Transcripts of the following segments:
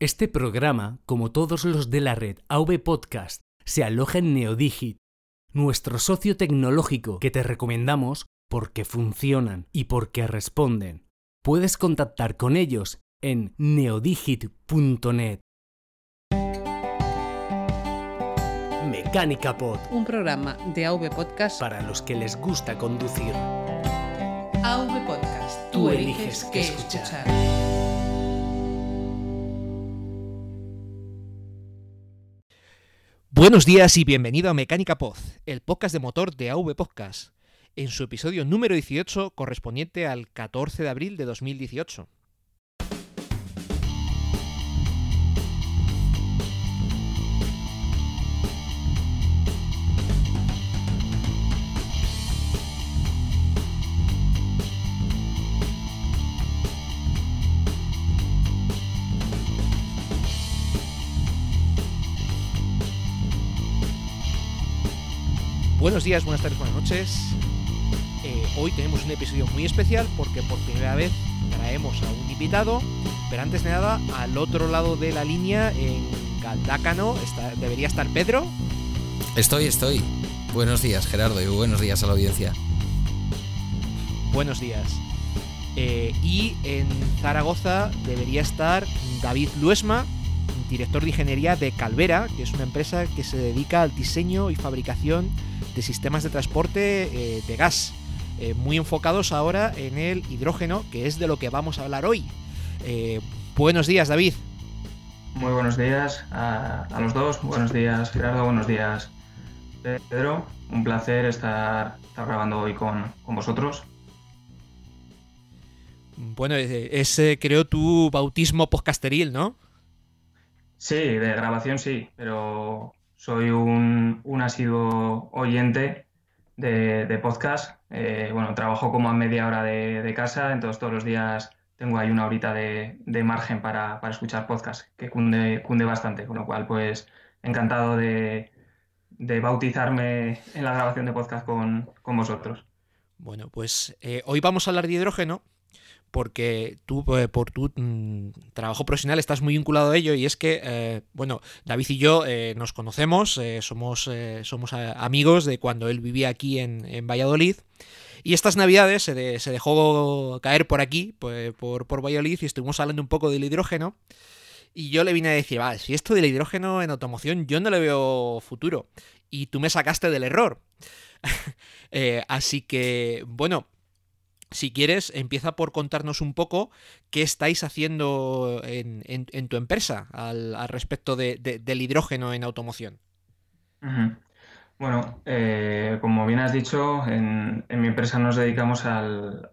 Este programa, como todos los de la red AV Podcast, se aloja en Neodigit, nuestro socio tecnológico que te recomendamos porque funcionan y porque responden. Puedes contactar con ellos en neodigit.net. Mecánica Pod, un programa de AV Podcast para los que les gusta conducir. AV Podcast. Tú eliges qué escuchar. Buenos días y bienvenido a Mecánica Pod, el podcast de motor de AV Podcast, en su episodio número 18 correspondiente al 14 de abril de 2018. Buenos días, buenas tardes, buenas noches. Eh, hoy tenemos un episodio muy especial porque por primera vez traemos a un invitado, pero antes de nada, al otro lado de la línea, en Galdácano, está, debería estar Pedro. Estoy, estoy. Buenos días, Gerardo, y buenos días a la audiencia. Buenos días. Eh, y en Zaragoza debería estar David Luesma, director de ingeniería de Calvera, que es una empresa que se dedica al diseño y fabricación de sistemas de transporte eh, de gas, eh, muy enfocados ahora en el hidrógeno, que es de lo que vamos a hablar hoy. Eh, buenos días, David. Muy buenos días a, a, los dos. Buenos días, Gerardo. Buenos días, Pedro. Un placer estar, estar grabando hoy con, con, vosotros. Bueno, es creo tu bautismo podcasteril, ¿no? Sí, de grabación sí, pero soy un, un asiduo oyente de, de podcast. Eh, bueno, trabajo como a media hora de, de, casa, entonces todos los días tengo ahí una horita de, de margen para, para, escuchar podcast, que cunde, cunde bastante, con lo cual pues encantado de, de bautizarme en la grabación de podcast con, con vosotros. Bueno, pues eh, hoy vamos a hablar de hidrógeno, porque tú, eh, por tu mm, trabajo profesional, estás muy vinculado a ello y es que, eh, bueno, David y yo eh, nos conocemos, somos, somos amigos de cuando él vivía aquí en, en Valladolid. Y estas navidades se, de, se, dejó caer por aquí, por, por, Valladolid, y estuvimos hablando un poco del hidrógeno. Y yo le vine a decir, va, si esto del hidrógeno en automoción yo no le veo futuro. Y tú me sacaste del error. así que, bueno, si quieres, empieza por contarnos un poco qué estáis haciendo en, tu empresa al, respecto de, de, del hidrógeno en automoción. Bueno, eh, como bien has dicho, en, mi empresa nos dedicamos al,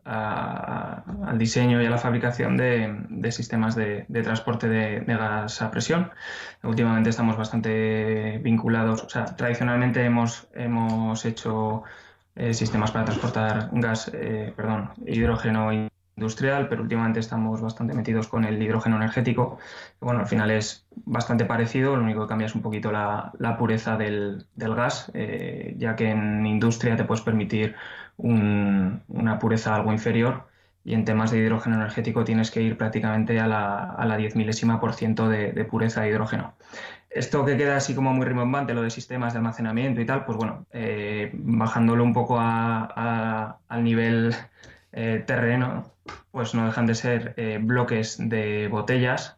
diseño y a la fabricación de, de sistemas de, de transporte de, gas a presión. Últimamente estamos bastante vinculados, o sea, tradicionalmente hemos, hemos hecho eh, sistemas para transportar gas, eh, perdón, hidrógeno industrial, pero últimamente estamos bastante metidos con el hidrógeno energético. Bueno, al final es bastante parecido, lo único que cambia es un poquito la, pureza del, gas, eh, ya que en industria te puedes permitir un, una pureza algo inferior y en temas de hidrógeno energético tienes que ir prácticamente a la, a 10 milésima por ciento de pureza de hidrógeno esto que queda así como muy rimbombante, lo de sistemas de almacenamiento y tal, pues bueno, eh, bajándolo un poco a, a, al nivel eh, terreno, pues no dejan de ser eh, bloques de botellas,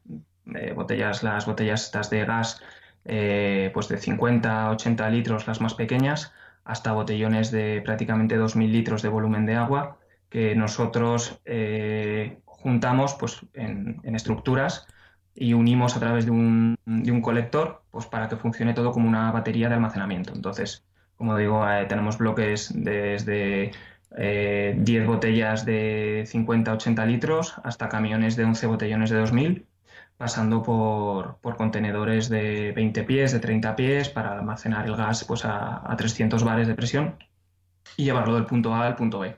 botellas, las botellas estas de gas, pues de 50, 80 litros, las más pequeñas, hasta botellones de prácticamente 2.000 litros de volumen de agua, que nosotros juntamos pues, en estructuras y unimos a través de un, de un, colector pues para que funcione todo como una batería de almacenamiento. Entonces, como digo, eh, tenemos bloques desde eh, 10 botellas de 50-80 litros hasta camiones de 11 botellones de 2000, pasando por, por, contenedores de 20 pies, de 30 pies, para almacenar el gas pues, a, a 300 bares de presión y llevarlo del punto A al punto B.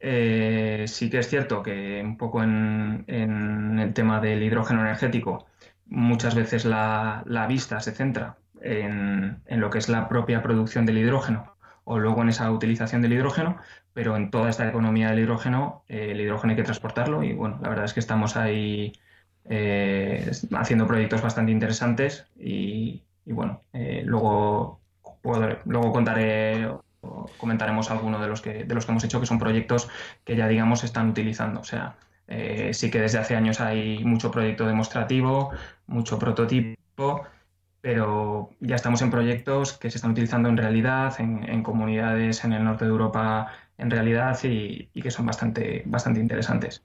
Eh, sí que es cierto que un poco en, en, el tema del hidrógeno energético, muchas veces la, la vista se centra en, en, lo que es la propia producción del hidrógeno o luego en esa utilización del hidrógeno, pero en toda esta economía del hidrógeno, eh, el hidrógeno hay que transportarlo y bueno, la verdad es que estamos ahí haciendo proyectos bastante interesantes y, bueno, luego, luego contaré comentaremos algunos de los que de los que hemos hecho que son proyectos que ya digamos están utilizando o sea sí que desde hace años hay mucho proyecto demostrativo mucho prototipo pero ya estamos en proyectos que se están utilizando en realidad, en, comunidades en el norte de Europa en realidad y, que son bastante, bastante interesantes.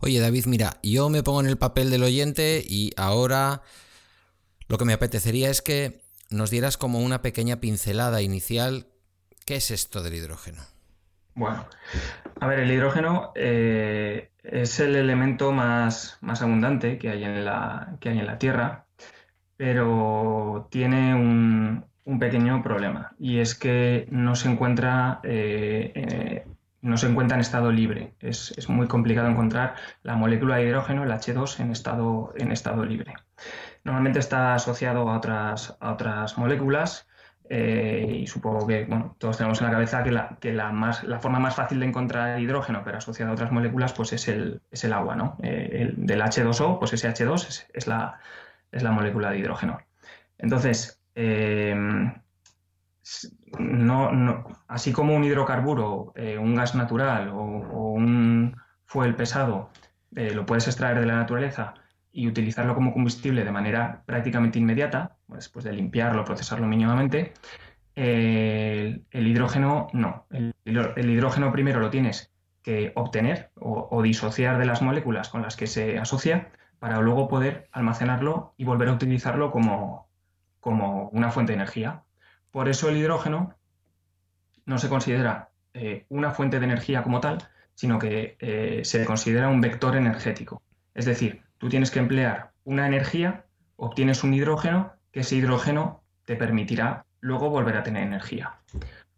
Oye David, mira, yo me pongo en el papel del oyente y ahora lo que me apetecería es que nos dieras como una pequeña pincelada inicial. ¿Qué es esto del hidrógeno? Bueno, a ver, el hidrógeno eh, es el elemento más, más abundante que hay, en la, que hay en la Tierra pero tiene un, pequeño problema y es que no se encuentra, eh, no se encuentra en estado libre. Es, muy complicado encontrar la molécula de hidrógeno, el H2, en estado, en estado libre. Normalmente está asociado a otras, a otras moléculas eh, y supongo que todos tenemos en la cabeza que, la, que la, más, la forma más fácil de encontrar hidrógeno, pero asociado a otras moléculas, pues es el, es el agua. ¿no? el, del H2O, pues ese H2 es la es la molécula de hidrógeno. Entonces, eh, no, así como un hidrocarburo, eh, un gas natural o, un fuel pesado, eh, lo puedes extraer de la naturaleza y utilizarlo como combustible de manera prácticamente inmediata, después de limpiarlo, procesarlo mínimamente, el hidrógeno no. El, hidrógeno primero lo tienes que obtener o disociar de las moléculas con las que se asocia para luego poder almacenarlo y volver a utilizarlo como, como una fuente de energía. Por eso el hidrógeno no se considera eh, una fuente de energía como tal, sino que eh, se considera un vector energético. Es decir, tú tienes que emplear una energía, obtienes un hidrógeno, que ese hidrógeno te permitirá luego volver a tener energía.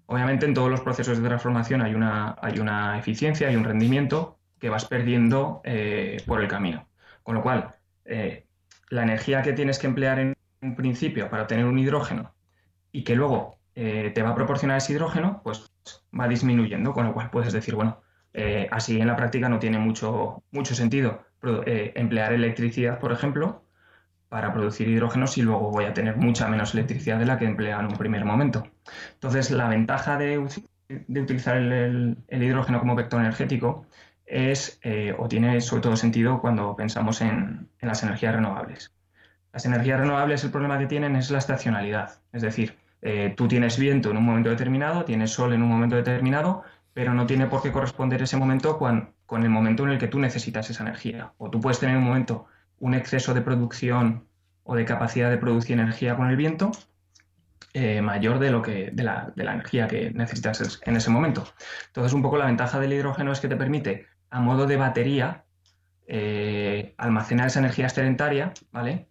Obviamente en todos los procesos de transformación hay una, hay una eficiencia, hay un rendimiento que vas perdiendo eh, por el camino. Con lo cual, eh, la energía que tienes que emplear en un principio para obtener un hidrógeno y que luego eh, te va a proporcionar ese hidrógeno, pues va disminuyendo, con lo cual puedes decir, bueno, así en la práctica no tiene mucho, mucho sentido emplear electricidad, por ejemplo, para producir hidrógeno si luego voy a tener mucha menos electricidad de la que emplea en un primer momento. Entonces, la ventaja de, utilizar el, hidrógeno como vector energético es eh, o tiene sobre todo sentido cuando pensamos en, las energías renovables. Las energías renovables el problema que tienen es la estacionalidad, es decir, eh, tú tienes viento en un momento determinado, tienes sol en un momento determinado, pero no tiene por qué corresponder ese momento con, el momento en el que tú necesitas esa energía. O tú puedes tener un momento un exceso de producción o de capacidad de producir energía con el viento eh, mayor de, lo que, de la, de, la, energía que necesitas en ese momento. Entonces, un poco la ventaja del hidrógeno es que te permite a modo de batería, eh, almacenar esa energía excedentaria, ¿vale?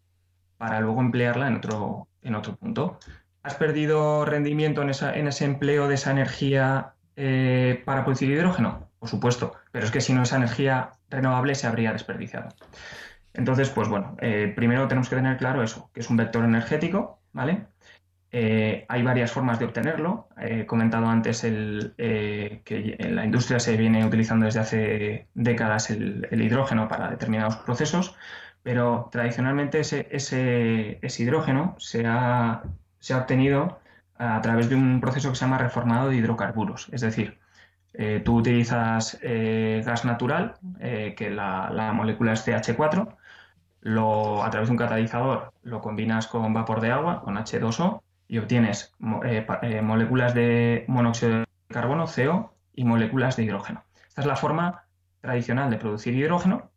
Para luego emplearla en otro, en otro punto. ¿Has perdido rendimiento en, ese empleo de esa energía eh, para producir hidrógeno? Por supuesto, pero es que si no esa energía renovable se habría desperdiciado. Entonces, pues bueno, eh, primero tenemos que tener claro eso, que es un vector energético, ¿vale? Eh, hay varias formas de obtenerlo. He comentado antes el, que en la industria se viene utilizando desde hace décadas el, hidrógeno para determinados procesos, pero tradicionalmente ese, hidrógeno se ha, obtenido a través de un proceso que se llama reformado de hidrocarburos. Es decir, eh, tú utilizas gas natural, que la, la, molécula es CH4, lo, a través de un catalizador lo combinas con vapor de agua, con H2O, y obtienes eh, eh, moléculas de monóxido de carbono, CO, y moléculas de hidrógeno. Esta es la forma tradicional de producir hidrógeno,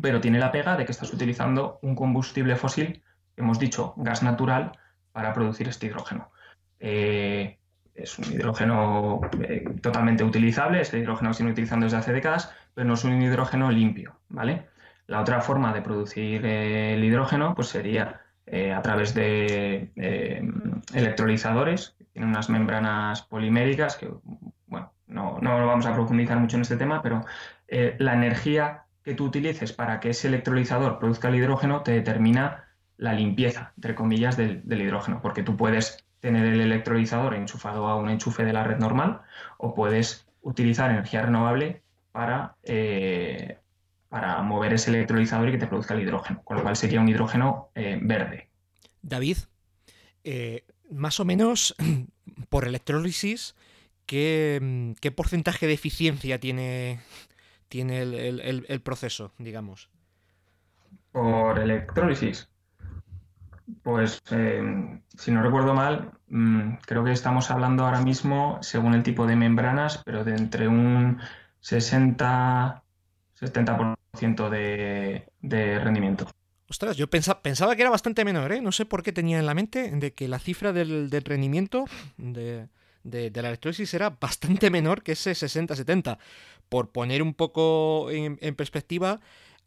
pero tiene la pega de que estás utilizando un combustible fósil, hemos dicho gas natural, para producir este hidrógeno. Eh, es un hidrógeno totalmente utilizable, este hidrógeno se viene utilizando desde hace décadas, pero no es un hidrógeno limpio, ¿vale? La otra forma de producir el hidrógeno pues sería eh, a través de eh, electrolizadores, que tienen unas membranas poliméricas, que, bueno, no, no, vamos a profundizar mucho en este tema, pero eh, la energía que tú utilices para que ese electrolizador produzca el hidrógeno te determina la limpieza, entre comillas, del, hidrógeno, porque tú puedes tener el electrolizador enchufado a un enchufe de la red normal o puedes utilizar energía renovable para para mover ese electrolizador y que te produzca el hidrógeno, con lo cual sería un hidrógeno eh, verde. David, más o menos por electrólisis, ¿qué, porcentaje de eficiencia tiene, tiene el proceso, digamos? Por electrólisis. Pues, eh, si no recuerdo mal, mm, creo que estamos hablando ahora mismo, según el tipo de membranas, pero de entre un 60-70% de, de rendimiento. Ostras, yo pensaba, que era bastante menor, ¿eh? No sé por qué tenía en la mente de que la cifra del, rendimiento de, la electrólisis era bastante menor que ese 60-70. Por poner un poco en perspectiva,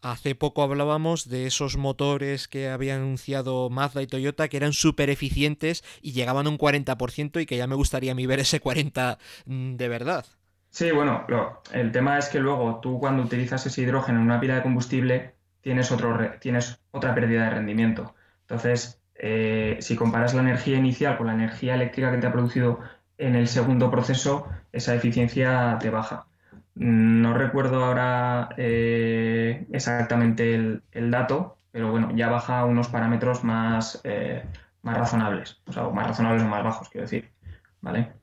Hace poco hablábamos de esos motores que había anunciado Mazda y Toyota que eran súper eficientes y llegaban a un 40% y que ya me gustaría a mí ver ese 40% mm, de verdad. Sí, bueno, el tema es que luego tú cuando utilizas ese hidrógeno en una pila de combustible tienes, otro, tienes otra pérdida de rendimiento. Entonces, eh, si comparas la energía inicial con la energía eléctrica que te ha producido en el segundo proceso, esa eficiencia te baja. No recuerdo ahora eh, exactamente el, dato, pero bueno, ya baja unos parámetros más, eh, más razonables, o sea, más razonables o más bajos, quiero decir, ¿vale?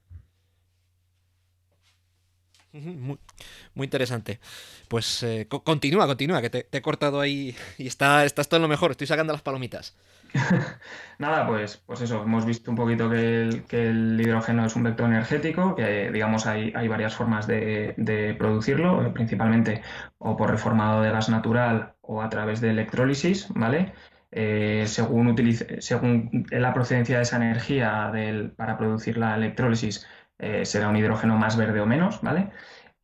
Muy, interesante. Pues eh, continúa, continúa, que te, he cortado ahí y está, estás todo en lo mejor, estoy sacando las palomitas. Nada, pues, pues eso, hemos visto un poquito que el, hidrógeno es un vector energético, que digamos hay, hay varias formas de, producirlo, eh, principalmente o por reformado de gas natural o a través de electrólisis, ¿vale? Eh, según, según la procedencia de esa energía para producir la electrólisis, eh, será un hidrógeno más verde o menos, ¿vale?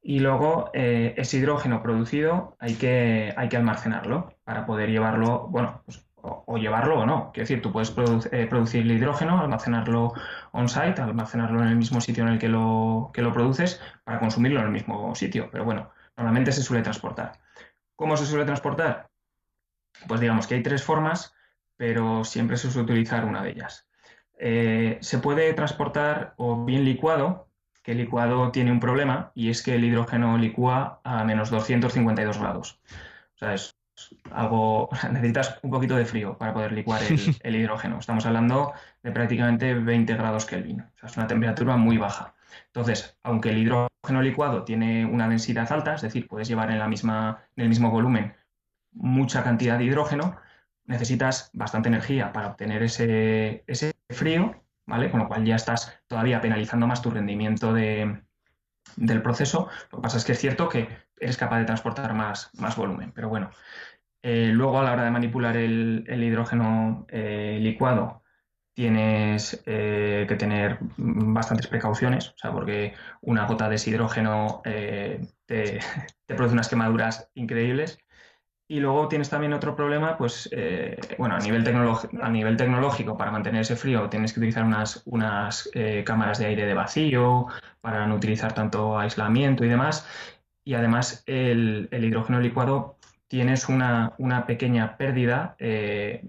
Y luego ese hidrógeno producido hay que, hay que almacenarlo para poder llevarlo, bueno, pues o, llevarlo o no. Quiero decir, tú puedes eh, producir el hidrógeno, almacenarlo on-site, almacenarlo en el mismo sitio en el que lo, que lo produces para consumirlo en el mismo sitio. Pero bueno, normalmente se suele transportar. ¿Cómo se suele transportar? Pues digamos que hay tres formas, pero siempre se suele utilizar una de ellas. Eh, se puede transportar o bien licuado, que el licuado tiene un problema y es que el hidrógeno licúa a menos 252 grados. O sea, es algo, necesitas un poquito de frío para poder licuar el, hidrógeno. Estamos hablando de prácticamente 20 grados Kelvin. O sea, es una temperatura muy baja. Entonces, aunque el hidrógeno licuado tiene una densidad alta, es decir, puedes llevar en, la misma, en el mismo volumen mucha cantidad de hidrógeno, necesitas bastante energía para obtener ese, ese frío, ¿vale? Con lo cual ya estás todavía penalizando más tu rendimiento de, del proceso. Lo que pasa es que es cierto que eres capaz de transportar más, más volumen, pero bueno. Eh, luego, a la hora de manipular el, hidrógeno eh, licuado, tienes eh, que tener bastantes precauciones, o sea, porque una gota de ese hidrógeno te, produce unas quemaduras increíbles. Y luego tienes también otro problema, pues, eh, bueno, a nivel, a nivel tecnológico, para mantener ese frío tienes que utilizar unas, unas eh, cámaras de aire de vacío para no utilizar tanto aislamiento y demás. Y además el, hidrógeno licuado tienes una, pequeña pérdida, eh,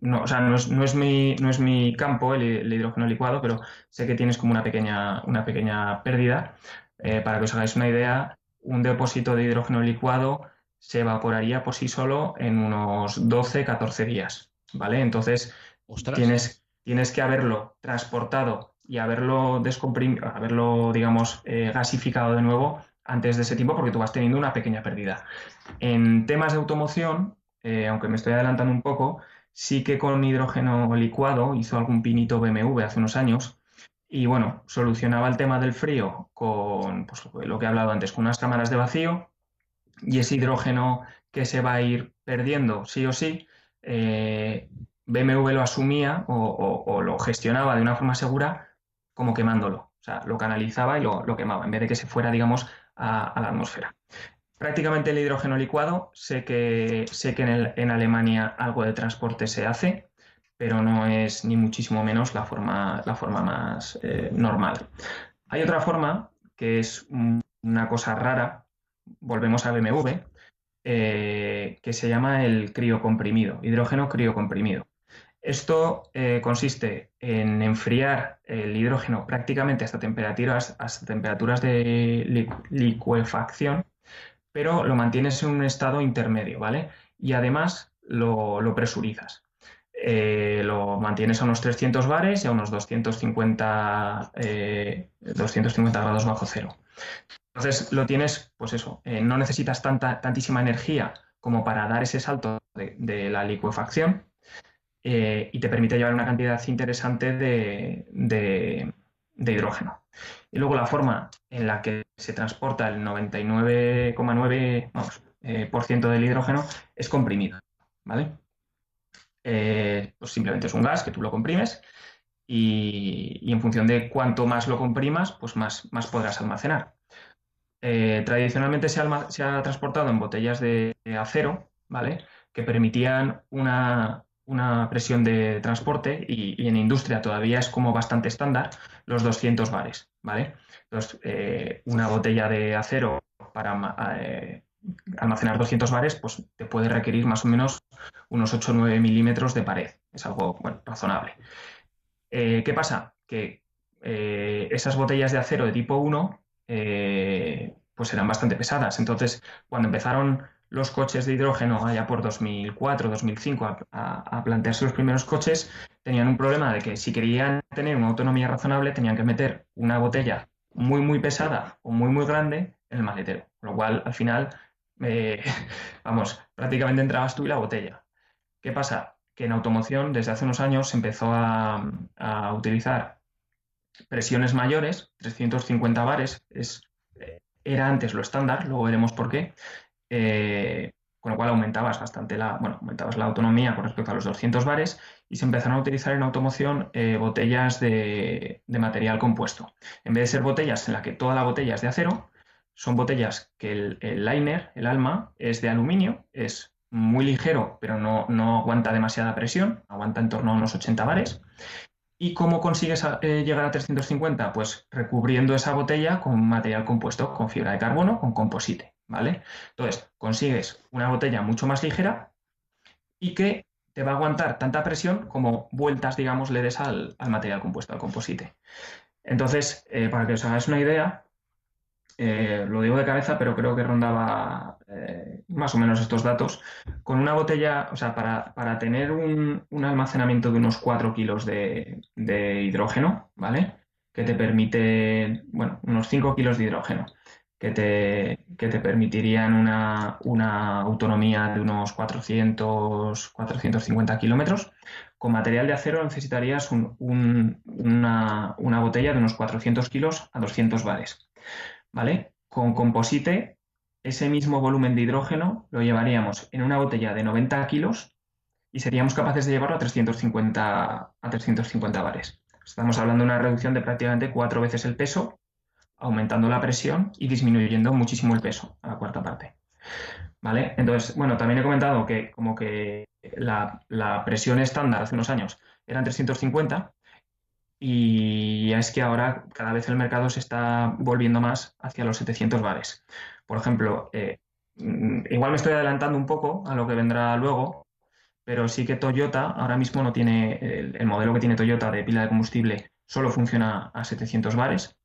no, o sea, no es, no es, mi, no es mi campo el, hidrógeno licuado, pero sé que tienes como una pequeña, una pequeña pérdida. para que os hagáis una idea, un depósito de hidrógeno licuado se evaporaría por sí solo en unos 12, 14 días, ¿vale? Entonces, tienes, tienes que haberlo transportado y haberlo descomprimido, haberlo, digamos, eh, gasificado de nuevo antes de ese tiempo porque tú vas teniendo una pequeña pérdida. En temas de automoción, eh, aunque me estoy adelantando un poco, sí que con hidrógeno licuado hizo algún pinito BMW hace unos años y bueno, solucionaba el tema del frío con pues, lo que he hablado antes, con unas cámaras de vacío y ese hidrógeno que se va a ir perdiendo sí o sí, eh, BMW lo asumía o, lo gestionaba de una forma segura como quemándolo. O sea, lo canalizaba y lo, quemaba, en vez de que se fuera, digamos, a, la atmósfera. Prácticamente el hidrógeno licuado, sé que, sé que en, Alemania algo de transporte se hace, pero no es ni muchísimo menos la forma, la forma más eh, normal. Hay otra forma que es una cosa rara, volvemos a BMW, eh, que se llama el criocomprimido, hidrógeno criocomprimido. Esto eh, consiste en enfriar el hidrógeno prácticamente hasta temperaturas, de licuefacción, pero lo mantienes en un estado intermedio, ¿vale? Y además lo, presurizas. Eh, lo mantienes a unos 300 bares y a unos 250, 250 grados bajo cero. Entonces lo tienes, pues eso, no necesitas tanta, tantísima energía como para dar ese salto de, la licuefacción eh, y te permite llevar una cantidad interesante de, hidrógeno. Y luego la forma en la que se transporta el 99,9% eh, del hidrógeno es comprimido, ¿vale? Eh, pues simplemente es un gas que tú lo comprimes y, en función de cuánto más lo comprimas, pues más, más podrás almacenar. Tradicionalmente se ha, transportado en botellas de acero, ¿vale? Que permitían una, presión de transporte y, en industria todavía es como bastante estándar los 200 bares, ¿vale? Entonces, eh, una botella de acero para eh, almacenar 200 bares, pues te puede requerir más o menos unos 8 o 9 milímetros de pared. Es algo, razonable. ¿Qué pasa? Que esas botellas de acero de tipo 1 eh, pues eran bastante pesadas. Entonces, cuando empezaron los coches de hidrógeno allá por 2004, 2005 a, plantearse los primeros coches, tenían un problema de que si querían tener una autonomía razonable tenían que meter una botella muy, muy pesada o muy, muy grande en el maletero. Lo cual, al final, eh, vamos, prácticamente entrabas tú y la botella. ¿Qué pasa? Que en automoción desde hace unos años se empezó a, a utilizar presiones mayores, 350 bares, es, eh, era antes lo estándar, luego veremos por qué, eh, con lo cual aumentabas bastante la, bueno, aumentabas la autonomía con respecto a los 200 bares y se empezaron a utilizar en automoción eh, botellas de, material compuesto. En vez de ser botellas en las que toda la botella es de acero, son botellas que el, liner, el alma, es de aluminio, es muy ligero, pero no, no aguanta demasiada presión, aguanta en torno a unos 80 bares ¿Y cómo consigues eh, llegar a 350? Pues recubriendo esa botella con material compuesto, con fibra de carbono, con composite, ¿vale? Entonces, consigues una botella mucho más ligera y que te va a aguantar tanta presión como vueltas, digamos, le des al, material compuesto, al composite. Entonces, eh, para que os hagáis una idea, eh, lo digo de cabeza, pero creo que rondaba eh, más o menos estos datos. Con una botella, o sea, para, tener un, almacenamiento de unos 4 kilos de, hidrógeno, ¿vale? Que te permite, bueno, unos 5 kilos de hidrógeno, que te, te permitirían una, autonomía de unos 400, 450 kilómetros. Con material de acero necesitarías una, una botella de unos 400 kilos a 200 bares. ¿vale? Con composite, ese mismo volumen de hidrógeno lo llevaríamos en una botella de 90 kilos y seríamos capaces de llevarlo a 350, a 350 bares. Estamos hablando de una reducción de prácticamente cuatro veces el peso, aumentando la presión y disminuyendo muchísimo el peso a la cuarta parte. ¿Vale? Entonces, bueno, también he comentado que como que la, la presión estándar hace unos años eran 350 y es que ahora cada vez el mercado se está volviendo más hacia los 700 bares. Por ejemplo, eh, mm, igual me estoy adelantando un poco a lo que vendrá luego, pero sí que Toyota ahora mismo no tiene, el, modelo que tiene Toyota de pila de combustible solo funciona a 700 bares.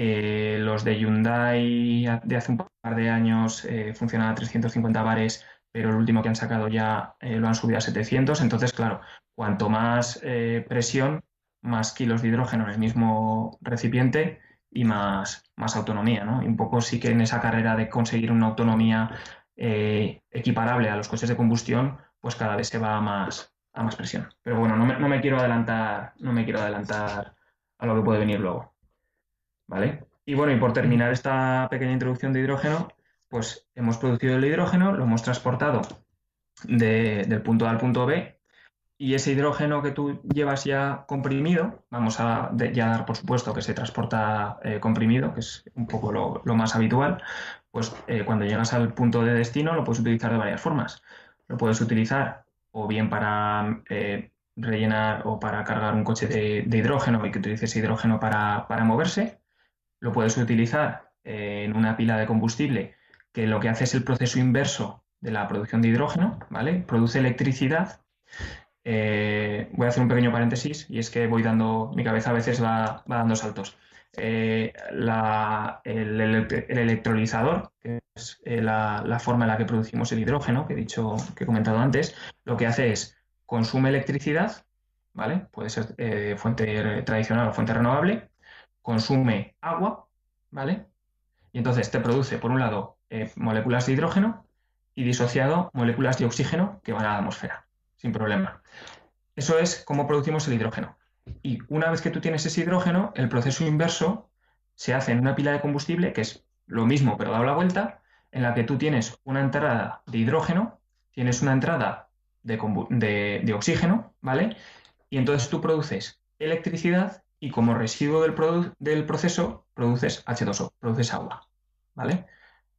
Eh, los de Hyundai de hace un par de años eh, funcionan a 350 bares, pero el último que han sacado ya lo han subido a 700. Entonces, claro, cuanto más presión, más kilos de hidrógeno en el mismo recipiente y más, más autonomía, ¿no? Y un poco sí que en esa carrera de conseguir una autonomía eh, equiparable a los coches de combustión, pues cada vez se va a más, a más presión. Pero bueno, no me, quiero adelantar, no me quiero adelantar a lo que puede venir luego. ¿Vale? Y bueno, y por terminar esta pequeña introducción de hidrógeno, pues hemos producido el hidrógeno, lo hemos transportado del punto A al punto B y ese hidrógeno que tú llevas ya comprimido, vamos a ya dar por supuesto que se transporta eh, comprimido, que es un poco lo, más habitual, pues eh, cuando llegas al punto de destino lo puedes utilizar de varias formas. Lo puedes utilizar o bien para eh, rellenar o para cargar un coche de, hidrógeno y que utilices hidrógeno para, para moverse. Lo puedes utilizar en una pila de combustible que lo que hace es el proceso inverso de la producción de hidrógeno, ¿vale? Produce electricidad eh, voy a hacer un pequeño paréntesis y es que voy dando, mi cabeza a veces va, dando saltos. eh, el, electrolizador, que es eh, la, forma en la que producimos el hidrógeno, que he dicho, que he comentado antes, lo que hace es consume electricidad, ¿vale? Puede ser eh, fuente tradicional o fuente renovable, consume agua, ¿vale? Y entonces te produce, por un lado, moléculas de hidrógeno y disociado moléculas de oxígeno que van a la atmósfera, sin problema. Eso es cómo producimos el hidrógeno. Y una vez que tú tienes ese hidrógeno, el proceso inverso se hace en una pila de combustible, que es lo mismo pero dado la vuelta, en la que tú tienes una entrada de hidrógeno, tienes una entrada de, oxígeno, ¿vale? Y entonces tú produces electricidad y como residuo del, proceso produces H2O, produces agua, ¿vale?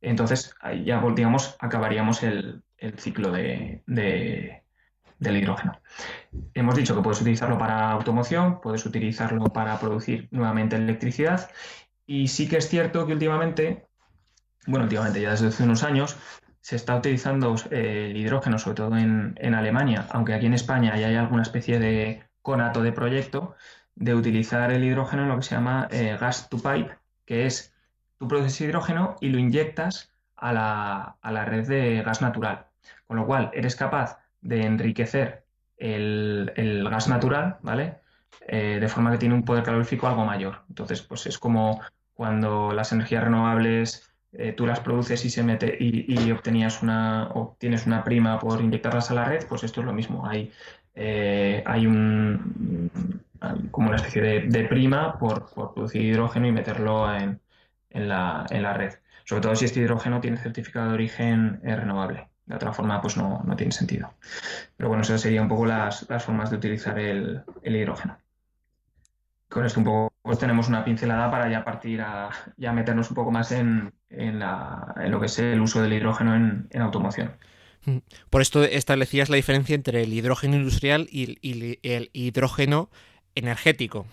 Entonces ya, digamos, acabaríamos el, ciclo de, del hidrógeno. Hemos dicho que puedes utilizarlo para automoción, puedes utilizarlo para producir nuevamente electricidad y sí que es cierto que últimamente, bueno, últimamente ya desde hace unos años, se está utilizando el hidrógeno, sobre todo en, Alemania, aunque aquí en España ya hay alguna especie de conato de proyecto de utilizar el hidrógeno en lo que se llama eh, gas to pipe, que es tú produces hidrógeno y lo inyectas a la, a la red de gas natural. Con lo cual, eres capaz de enriquecer el, gas natural, ¿vale? Eh, de forma que tiene un poder calorífico algo mayor. Entonces, pues es como cuando las energías renovables eh, tú las produces y se mete y, obtenías una obtienes una prima por inyectarlas a la red, pues esto es lo mismo. Hay, hay un como una especie de, prima por, producir hidrógeno y meterlo en, la, en la red. Sobre todo si este hidrógeno tiene certificado de origen renovable. De otra forma, pues no, tiene sentido. Pero bueno, esas serían un poco las, formas de utilizar el, hidrógeno. Con esto un poco pues tenemos una pincelada para ya partir a ya meternos un poco más en, lo que es el uso del hidrógeno en, automoción. Mm. Por esto establecías la diferencia entre el hidrógeno industrial y, el hidrógeno energético,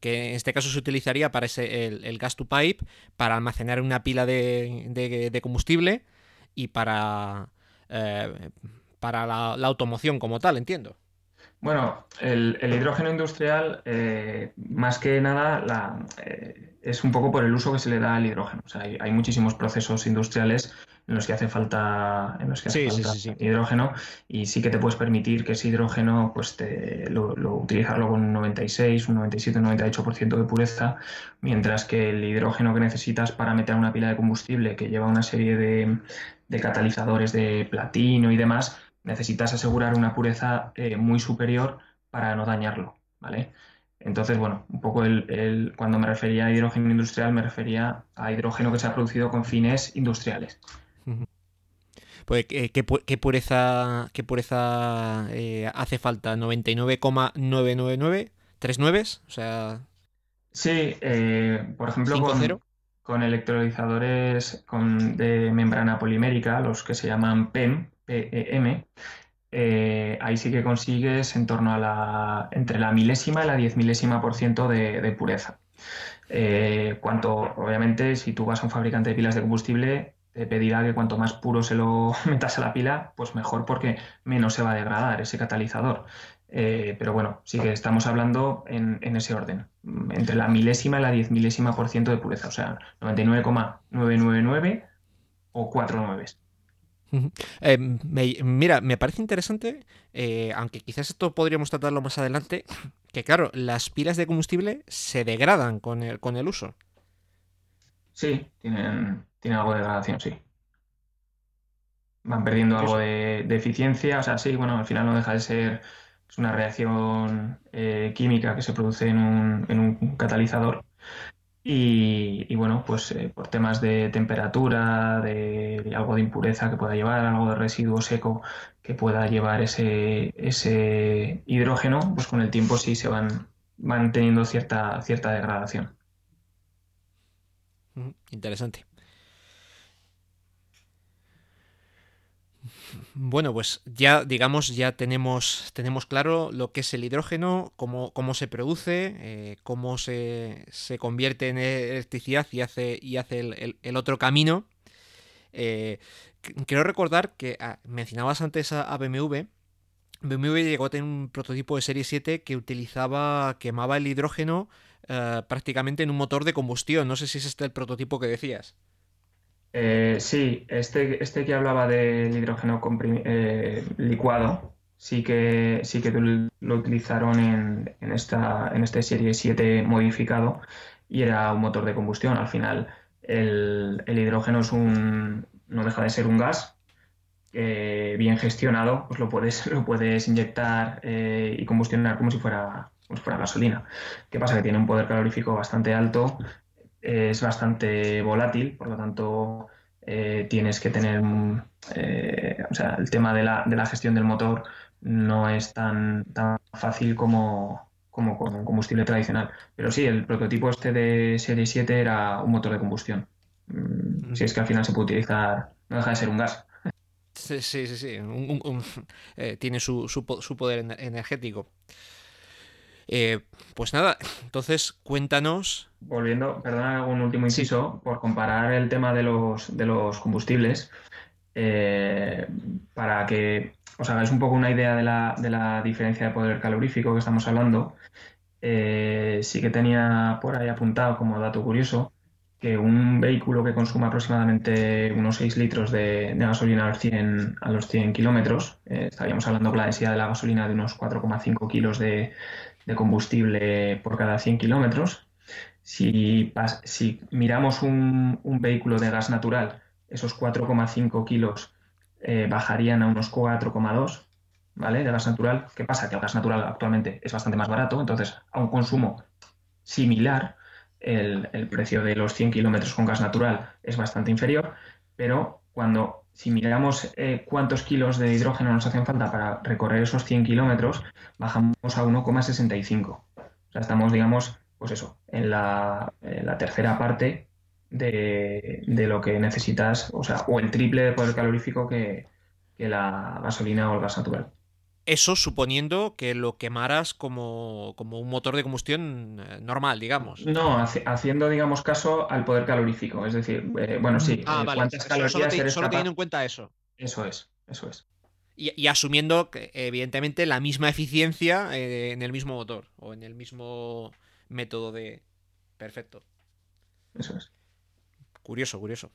que en este caso se utilizaría para ese, el, gas to pipe, para almacenar una pila de combustible y para, eh, para la, automoción como tal, entiendo. Bueno, el, hidrógeno industrial, eh, más que nada, eh, es un poco por el uso que se le da al hidrógeno. O sea, hay, muchísimos procesos industriales en los que hace falta, en los que hace falta hidrógeno y sí que te puedes permitir que ese hidrógeno, pues te, lo, utilizarlo con un 96, un 97, un 98% de pureza, mientras que el hidrógeno que necesitas para meter una pila de combustible que lleva una serie de, de catalizadores de platino y demás, necesitas asegurar una pureza eh, muy superior para no dañarlo, ¿vale? Entonces, bueno, un poco el, cuando me refería a hidrógeno industrial, me refería a hidrógeno que se ha producido con fines industriales. Pues, ¿qué, pureza, qué pureza eh, hace falta? ¿99,999? ¿Tres nueves? O sea... Sí, eh, por ejemplo, con, con electrolizadores con, de membrana polimérica, los que se llaman PEM, PEM, eh, ahí sí que consigues en torno a la, entre la milésima y la diez milésima por ciento de, pureza. Eh, cuanto, obviamente, si tú vas a un fabricante de pilas de combustible, te pedirá que cuanto más puro se lo metas a la pila, pues mejor porque menos se va a degradar ese catalizador. Eh, pero bueno, sí que estamos hablando en, ese orden, entre la milésima y la diez milésima por ciento de pureza, o sea, 99,999 o 4 nueves. Eh, mira, me parece interesante, eh, aunque quizás esto podríamos tratarlo más adelante, que claro, las pilas de combustible se degradan con el, con el uso. Sí, tienen, algo de degradación, sí. Van perdiendo algo de, de, eficiencia, o sea, sí, bueno, al final no deja de ser es una reacción eh, química que se produce en un, catalizador. Y, bueno, pues eh, por temas de temperatura, de, algo de impureza que pueda llevar, algo de residuo seco que pueda llevar ese, ese hidrógeno, pues con el tiempo sí se van, van teniendo cierta, cierta degradación. Interesante. Bueno, pues ya, digamos, ya tenemos, tenemos claro lo que es el hidrógeno, cómo, cómo se produce, eh, cómo se, convierte en electricidad y hace, y hace el, otro camino. Eh, quiero recordar que ah, mencionabas antes a, BMW. BMW llegó a tener un prototipo de serie 7 que utilizaba, quemaba el hidrógeno eh, prácticamente en un motor de combustión. No sé si es este el prototipo que decías. Eh, sí, este, este que hablaba del hidrógeno eh, licuado, sí que, sí que lo utilizaron en, en, esta, en este Serie 7 modificado y era un motor de combustión. Al final, el, el hidrógeno es un, no deja de ser un gas bien gestionado, pues lo puedes, lo puedes inyectar y combustionar como si fuera pues fuera gasolina. ¿Qué pasa? Que tiene un poder calorífico bastante alto, es bastante volátil, por lo tanto eh, tienes que tener, eh, o sea, el tema de la, de la, gestión del motor no es tan, tan fácil como, como con un combustible tradicional. Pero sí, el prototipo este de Serie 7 era un motor de combustión. Mm, si es que al final se puede utilizar, no deja de ser un gas. Sí, sí, sí, eh, tiene su, su, su, poder energético. Eh, pues nada, entonces cuéntanos. Volviendo, perdona un último inciso, por comparar el tema de los, de los combustibles, eh, para que os hagáis un poco una idea de la, de la diferencia de poder calorífico que estamos hablando, eh, sí que tenía por ahí apuntado como dato curioso que un vehículo que consuma aproximadamente unos 6 litros de, gasolina a los 100, a los 100 kilómetros, estaríamos hablando con la densidad de la gasolina de unos 4,5 kilos de, de combustible por cada 100 kilómetros. Si, si, miramos un, vehículo de gas natural, esos 4,5 kilos eh, bajarían a unos 4,2 ¿vale? de gas natural. ¿Qué pasa? Que el gas natural actualmente es bastante más barato, entonces a un consumo similar, el, el precio de los 100 kilómetros con gas natural es bastante inferior, pero cuando si miramos eh, cuántos kilos de hidrógeno nos hacen falta para recorrer esos 100 kilómetros, bajamos a 1,65. O sea, estamos, digamos, pues eso, en la, tercera parte de, lo que necesitas, o sea, o el triple de poder calorífico que la gasolina o el gas natural. Eso suponiendo que lo quemaras como, un motor de combustión eh, normal, digamos. No, haciendo, digamos, caso al poder calorífico. Es decir, eh, bueno, sí. Ah, eh, vale. solo, teniendo en cuenta eso. Eso es, eso es. Y, asumiendo, que, evidentemente, la misma eficiencia en el mismo motor o en el mismo método de... Perfecto. Eso es. Curioso, curioso.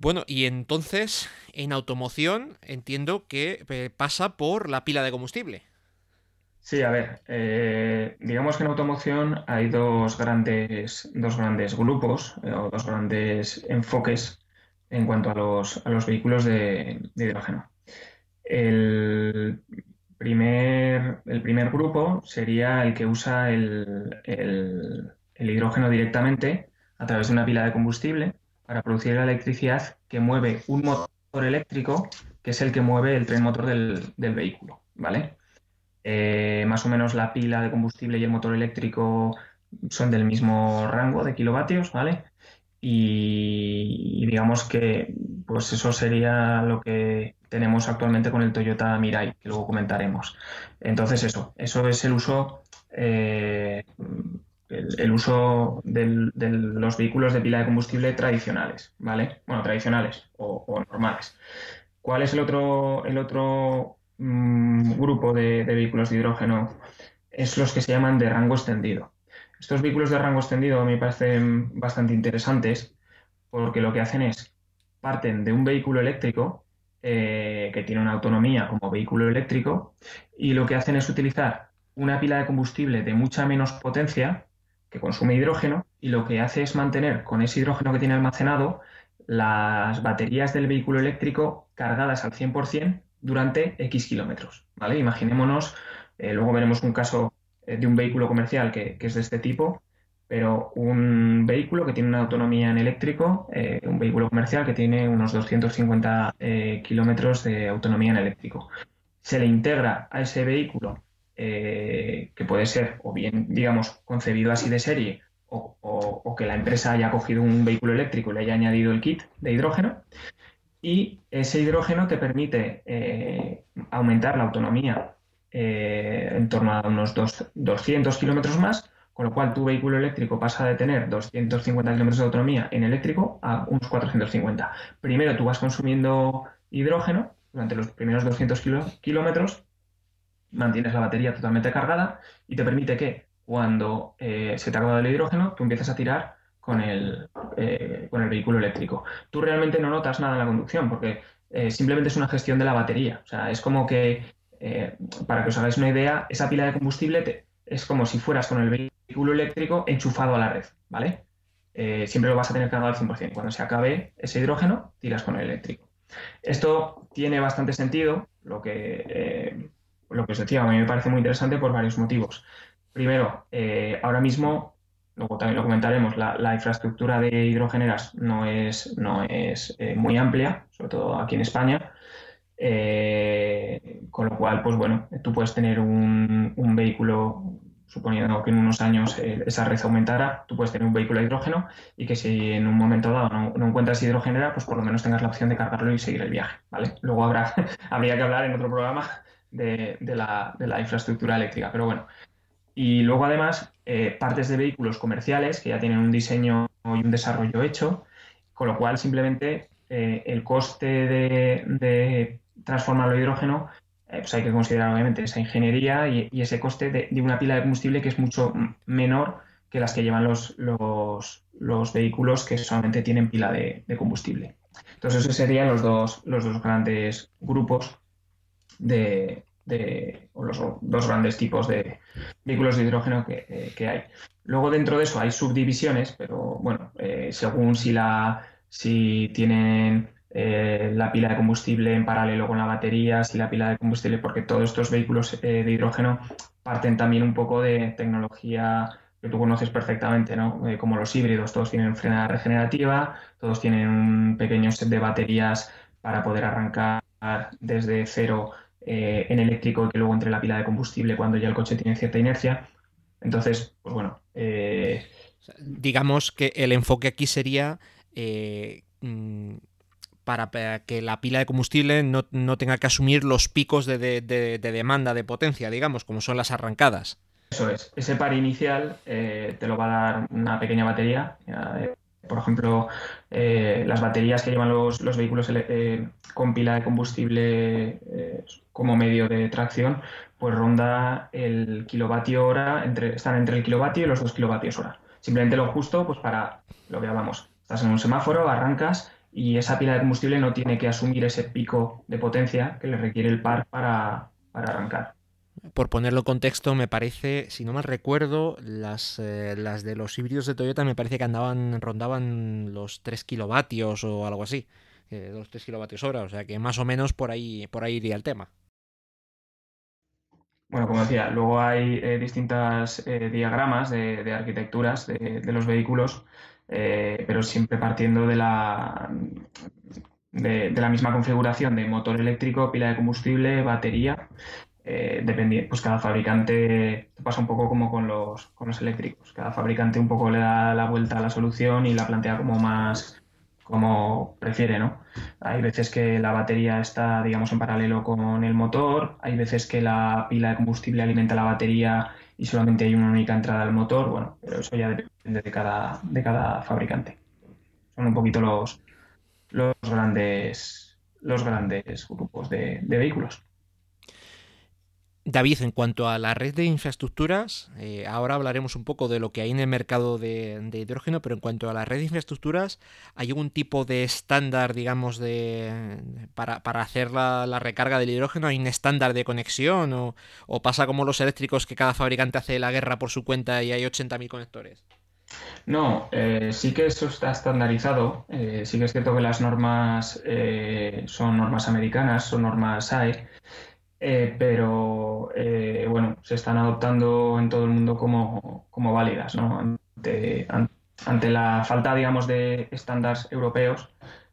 Bueno, y entonces en automoción entiendo que eh, pasa por la pila de combustible. Sí, a ver, eh, digamos que en automoción hay dos grandes, dos grandes grupos eh, o dos grandes enfoques en cuanto a los, a los vehículos de, hidrógeno. El primer, el primer grupo sería el que usa el, el hidrógeno directamente a través de una pila de combustible para producir la electricidad que mueve un motor eléctrico, que es el que mueve el tren motor del, vehículo, ¿vale? Eh, más o menos la pila de combustible y el motor eléctrico son del mismo rango de kilovatios, ¿vale? Y, digamos que pues eso sería lo que tenemos actualmente con el Toyota Mirai, que luego comentaremos. Entonces eso, eso es el uso eh, el, uso de los vehículos de pila de combustible tradicionales, ¿vale? Bueno, tradicionales o, normales. ¿Cuál es el otro, el otro mm, grupo de, vehículos de hidrógeno? Es los que se llaman de rango extendido. Estos vehículos de rango extendido me parecen bastante interesantes porque lo que hacen es parten de un vehículo eléctrico eh, que tiene una autonomía como vehículo eléctrico y lo que hacen es utilizar una pila de combustible de mucha menos potencia que consume hidrógeno y lo que hace es mantener con ese hidrógeno que tiene almacenado las baterías del vehículo eléctrico cargadas al 100% durante X kilómetros. Imaginémonos, eh, luego veremos un caso eh, de un vehículo comercial que, es de este tipo, pero un vehículo que tiene una autonomía en eléctrico, eh, un vehículo comercial que tiene unos 250 kilómetros de autonomía en eléctrico. Se le integra a ese vehículo eh, que puede ser o bien, digamos, concebido así de serie o, que la empresa haya cogido un vehículo eléctrico y le haya añadido el kit de hidrógeno. Y ese hidrógeno te permite eh, aumentar la autonomía eh, en torno a unos 200 kilómetros más, con lo cual tu vehículo eléctrico pasa de tener 250 kilómetros de autonomía en eléctrico a unos 450. Primero tú vas consumiendo hidrógeno durante los primeros 200 kilómetros, mantienes la batería totalmente cargada y te permite que cuando eh, se te ha acabado el hidrógeno, tú empieces a tirar con el, eh, con el vehículo eléctrico. Tú realmente no notas nada en la conducción porque eh, simplemente es una gestión de la batería. O sea, es como que, para que os hagáis una idea, esa pila de combustible es como si fueras con el vehículo eléctrico enchufado a la red, ¿vale? siempre lo vas a tener cargado al 100%. Cuando se acabe ese hidrógeno, tiras con el eléctrico. Esto tiene bastante sentido, lo que, lo que os decía, a mí me parece muy interesante por varios motivos. Primero, eh, ahora mismo, luego también lo comentaremos, la, infraestructura de hidrogeneras no es, no es eh, muy amplia, sobre todo aquí en España. Eh, con lo cual, pues bueno, tú puedes tener un, vehículo, suponiendo que en unos años esa red aumentara, tú puedes tener un vehículo de hidrógeno y que si en un momento dado no, encuentras hidrogenera, pues por lo menos tengas la opción de cargarlo y seguir el viaje, ¿vale? Luego habrá, habría que hablar en otro programa de, la, de infraestructura eléctrica, pero bueno, y luego además eh, partes de vehículos comerciales que ya tienen un diseño y un desarrollo hecho, con lo cual simplemente eh, el coste de, transformarlo a hidrógeno, eh, pues hay que considerar obviamente esa ingeniería y, ese coste de, una pila de combustible que es mucho menor que las que llevan los, los, vehículos que solamente tienen pila de, combustible. Entonces esos serían los dos, los dos grandes grupos de, los dos grandes tipos de vehículos de hidrógeno que, eh, hay. Luego dentro de eso hay subdivisiones, pero bueno, eh, según si la si tienen eh, la pila de combustible en paralelo con la batería, si la pila de combustible, porque todos estos vehículos de hidrógeno parten también un poco de tecnología que tú conoces perfectamente, ¿no? como los híbridos, todos tienen frenada regenerativa, todos tienen un pequeño set de baterías para poder arrancar desde cero eh, en eléctrico que luego entre la pila de combustible cuando ya el coche tiene cierta inercia. Entonces, pues bueno. Eh, digamos que el enfoque aquí sería eh, mm, para, que la pila de combustible no, tenga que asumir los picos de, demanda de potencia, digamos, como son las arrancadas. Eso es. Ese par inicial te lo va a dar una pequeña batería. Por ejemplo, las baterías que llevan los, los vehículos con pila de combustible como medio de tracción, pues ronda el kilovatio hora, entre, están entre el kilovatio y los dos kilovatios hora. Simplemente lo justo, pues para lo que. Estás en un semáforo, arrancas y esa pila de combustible no tiene que asumir ese pico de potencia que le requiere el par para, arrancar. Por ponerlo en contexto, me parece, si no me recuerdo, las, eh, las de los híbridos de Toyota me parece que andaban, rondaban los 3 kilovatios o algo así. Eh, los 3 kilovatios hora, o sea que más o menos por ahí, por ahí iría el tema. Bueno, como decía, luego hay eh, distintas eh, diagramas de, arquitecturas de, los vehículos, eh, pero siempre partiendo de la, de, la misma configuración de motor eléctrico, pila de combustible, batería. Dependiendo, pues cada fabricante pasa un poco como con los, con los eléctricos. Cada fabricante un poco le da la vuelta a la solución y la plantea como más como prefiere, ¿no? Hay veces que la batería está, digamos, en paralelo con el motor, hay veces que la pila de combustible alimenta la batería y solamente hay una única entrada al motor, bueno, pero eso ya depende de cada, de cada fabricante. Son un poquito los, los grandes los grandes grupos de vehículos. David, en cuanto a la red de infraestructuras, eh, ahora hablaremos un poco de lo que hay en el mercado de, hidrógeno, pero en cuanto a la red de infraestructuras, ¿hay algún tipo de estándar, digamos, de para, hacer la, recarga del hidrógeno? ¿Hay un estándar de conexión o, pasa como los eléctricos que cada fabricante hace la guerra por su cuenta y hay 80.000 conectores? No, eh, sí que eso está estandarizado. Eh, sí que es cierto que las normas son normas americanas, son normas SAE. Eh, pero eh, bueno, se están adoptando en todo el mundo como, como válidas, ¿no? Ante, ante, la falta, digamos, de estándares europeos,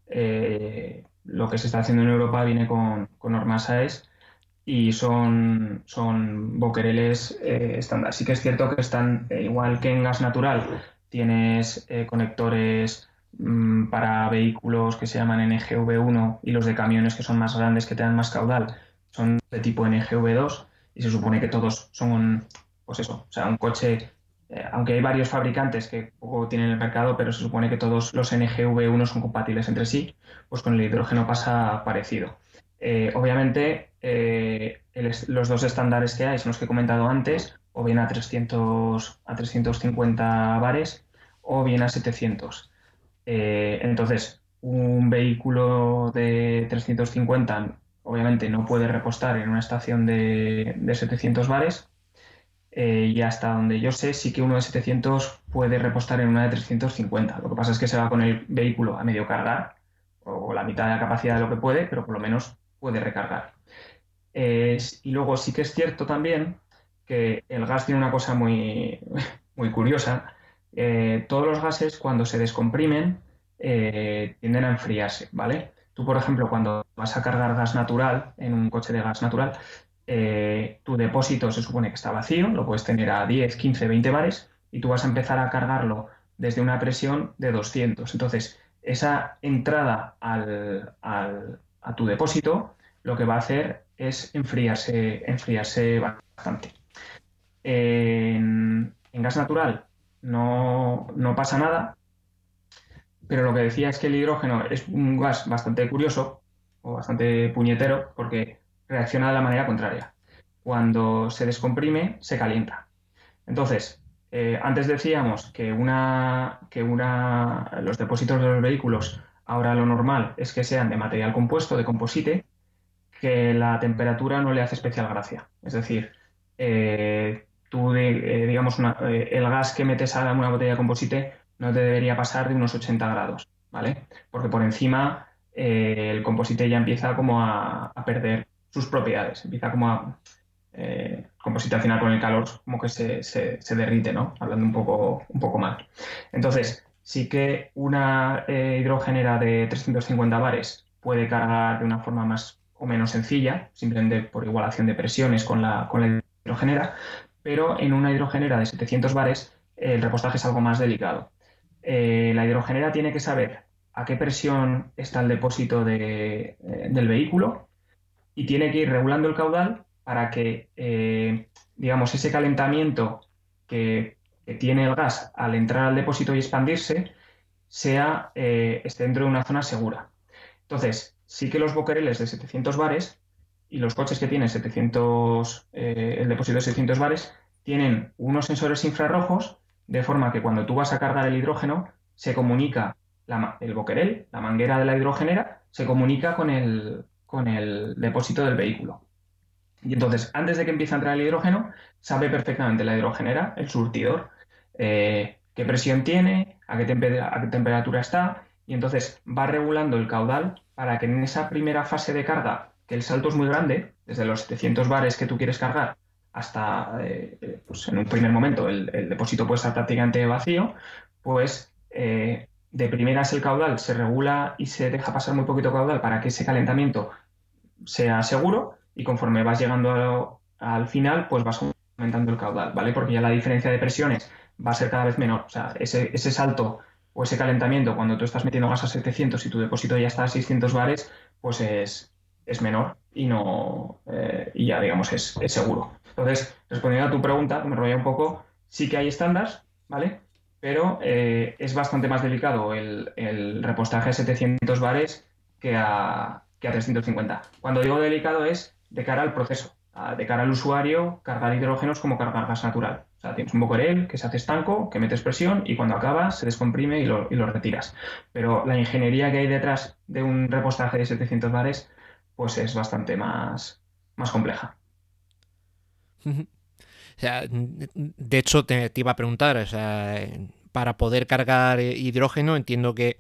eh, lo que se está haciendo en Europa viene con, con normas AES y son, son boquereles estándar. Sí que es cierto que están, igual que en gas natural, tienes conectores mm, para vehículos que se llaman NGV1 y los de camiones que son más grandes, que te dan más caudal son de tipo NGV2 y se supone que todos son, pues eso, o sea, un coche, eh, aunque hay varios fabricantes que poco tienen el mercado, pero se supone que todos los NGV1 son compatibles entre sí, pues con el hidrógeno pasa parecido. obviamente, los dos estándares que hay son los que he comentado antes, o bien a 300, a 350 bares o bien a 700. entonces, un vehículo de 350 obviamente no puede repostar en una estación de, 700 bares eh, y hasta donde yo sé sí que uno de 700 puede repostar en una de 350. Lo que pasa es que se va con el vehículo a medio cargar o la mitad de la capacidad de lo que puede, pero por lo menos puede recargar. y luego sí que es cierto también que el gas tiene una cosa muy, muy curiosa. Eh, todos los gases cuando se descomprimen eh, tienden a enfriarse, ¿vale? Tú, por ejemplo, cuando vas a cargar gas natural en un coche de gas natural, eh, tu depósito se supone que está vacío, lo puedes tener a 10, 15, 20 bares y tú vas a empezar a cargarlo desde una presión de 200. Entonces, esa entrada a tu depósito lo que va a hacer es enfriarse, enfriarse bastante. En, en gas natural no, no pasa nada, pero lo que decía es que el hidrógeno es un gas bastante curioso o bastante puñetero porque reacciona de la manera contraria. Cuando se descomprime, se calienta. Entonces, eh, antes decíamos que, una, que una, los depósitos de los vehículos, ahora lo normal es que sean de material compuesto, de composite, que la temperatura no le hace especial gracia. Es decir, eh, tú, eh, digamos, el gas que metes a una botella de composite no te debería pasar de unos 80 grados, ¿vale? Porque por encima eh, el composite ya empieza como a, perder sus propiedades, empieza como a... Eh, composite al final con el calor como que se, derrite, ¿no? Hablando un poco, un poco mal. Entonces, sí que una eh, hidrogenera de 350 bares puede cargar de una forma más o menos sencilla, simplemente por igualación de presiones con la, con la hidrogenera, pero en una hidrogenera de 700 bares el repostaje es algo más delicado. Eh, la hidrogenera tiene que saber a qué presión está el depósito eh, del vehículo y tiene que ir regulando el caudal para que, eh, digamos, ese calentamiento que, tiene el gas al entrar al depósito y expandirse sea, esté dentro de una zona segura. Entonces, sí que los boquereles de 700 bares y los coches que tienen 700, el depósito de 700 bares tienen unos sensores infrarrojos de forma que cuando tú vas a cargar el hidrógeno, se comunica el boquerel, la manguera de la hidrogenera, se comunica con el, con el depósito del vehículo. Y entonces, antes de que empiece a entrar el hidrógeno, sabe perfectamente la hidrogenera, el surtidor, eh, qué presión tiene, a qué, a qué temperatura está, y entonces va regulando el caudal para que en esa primera fase de carga, que el salto es muy grande, desde los 700 bares que tú quieres cargar hasta, eh, pues en un primer momento, el, depósito puede estar prácticamente vacío, pues eh, de primeras el caudal se regula y se deja pasar muy poquito caudal para que ese calentamiento sea seguro y conforme vas llegando al final, pues vas aumentando el caudal, ¿vale? Porque ya la diferencia de presiones va a ser cada vez menor. O sea, ese, ese salto o ese calentamiento cuando tú estás metiendo gas a 700 y tu depósito ya está a 600 bares, pues es, es menor y no eh, y ya digamos es, es seguro. Entonces, respondiendo a tu pregunta, me robé un poco, sí que hay estándares, ¿vale? Pero eh, es bastante más delicado el, repostaje a 700 bares que a, que a 350. Cuando digo delicado es de cara al proceso, de cara al usuario, cargar hidrógenos como cargar gas natural. O sea, tienes un boquerel que se hace estanco, que metes presión y cuando acabas se descomprime y lo, y lo retiras. Pero la ingeniería que hay detrás de un repostaje de 700 bares pues es bastante más, más compleja. O sea, de hecho, te, iba a preguntar, o sea, para poder cargar hidrógeno entiendo que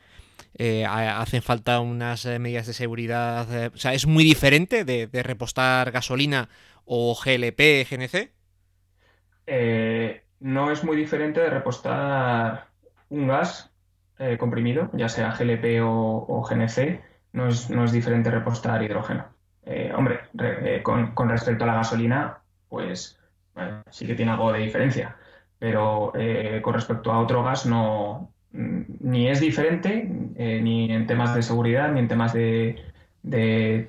eh, hacen falta unas eh, medidas de seguridad. Eh, o sea, ¿es muy diferente de, repostar gasolina o GLP, GNC? no es muy diferente de repostar un gas comprimido, ya sea GLP o, GNC. No es, no es, diferente repostar hidrógeno. hombre, con respecto a la gasolina, pues sí que tiene algo de diferencia. Pero eh, con respecto a otro gas no mm, ni es diferente, eh, ni en temas de seguridad, ni en temas de,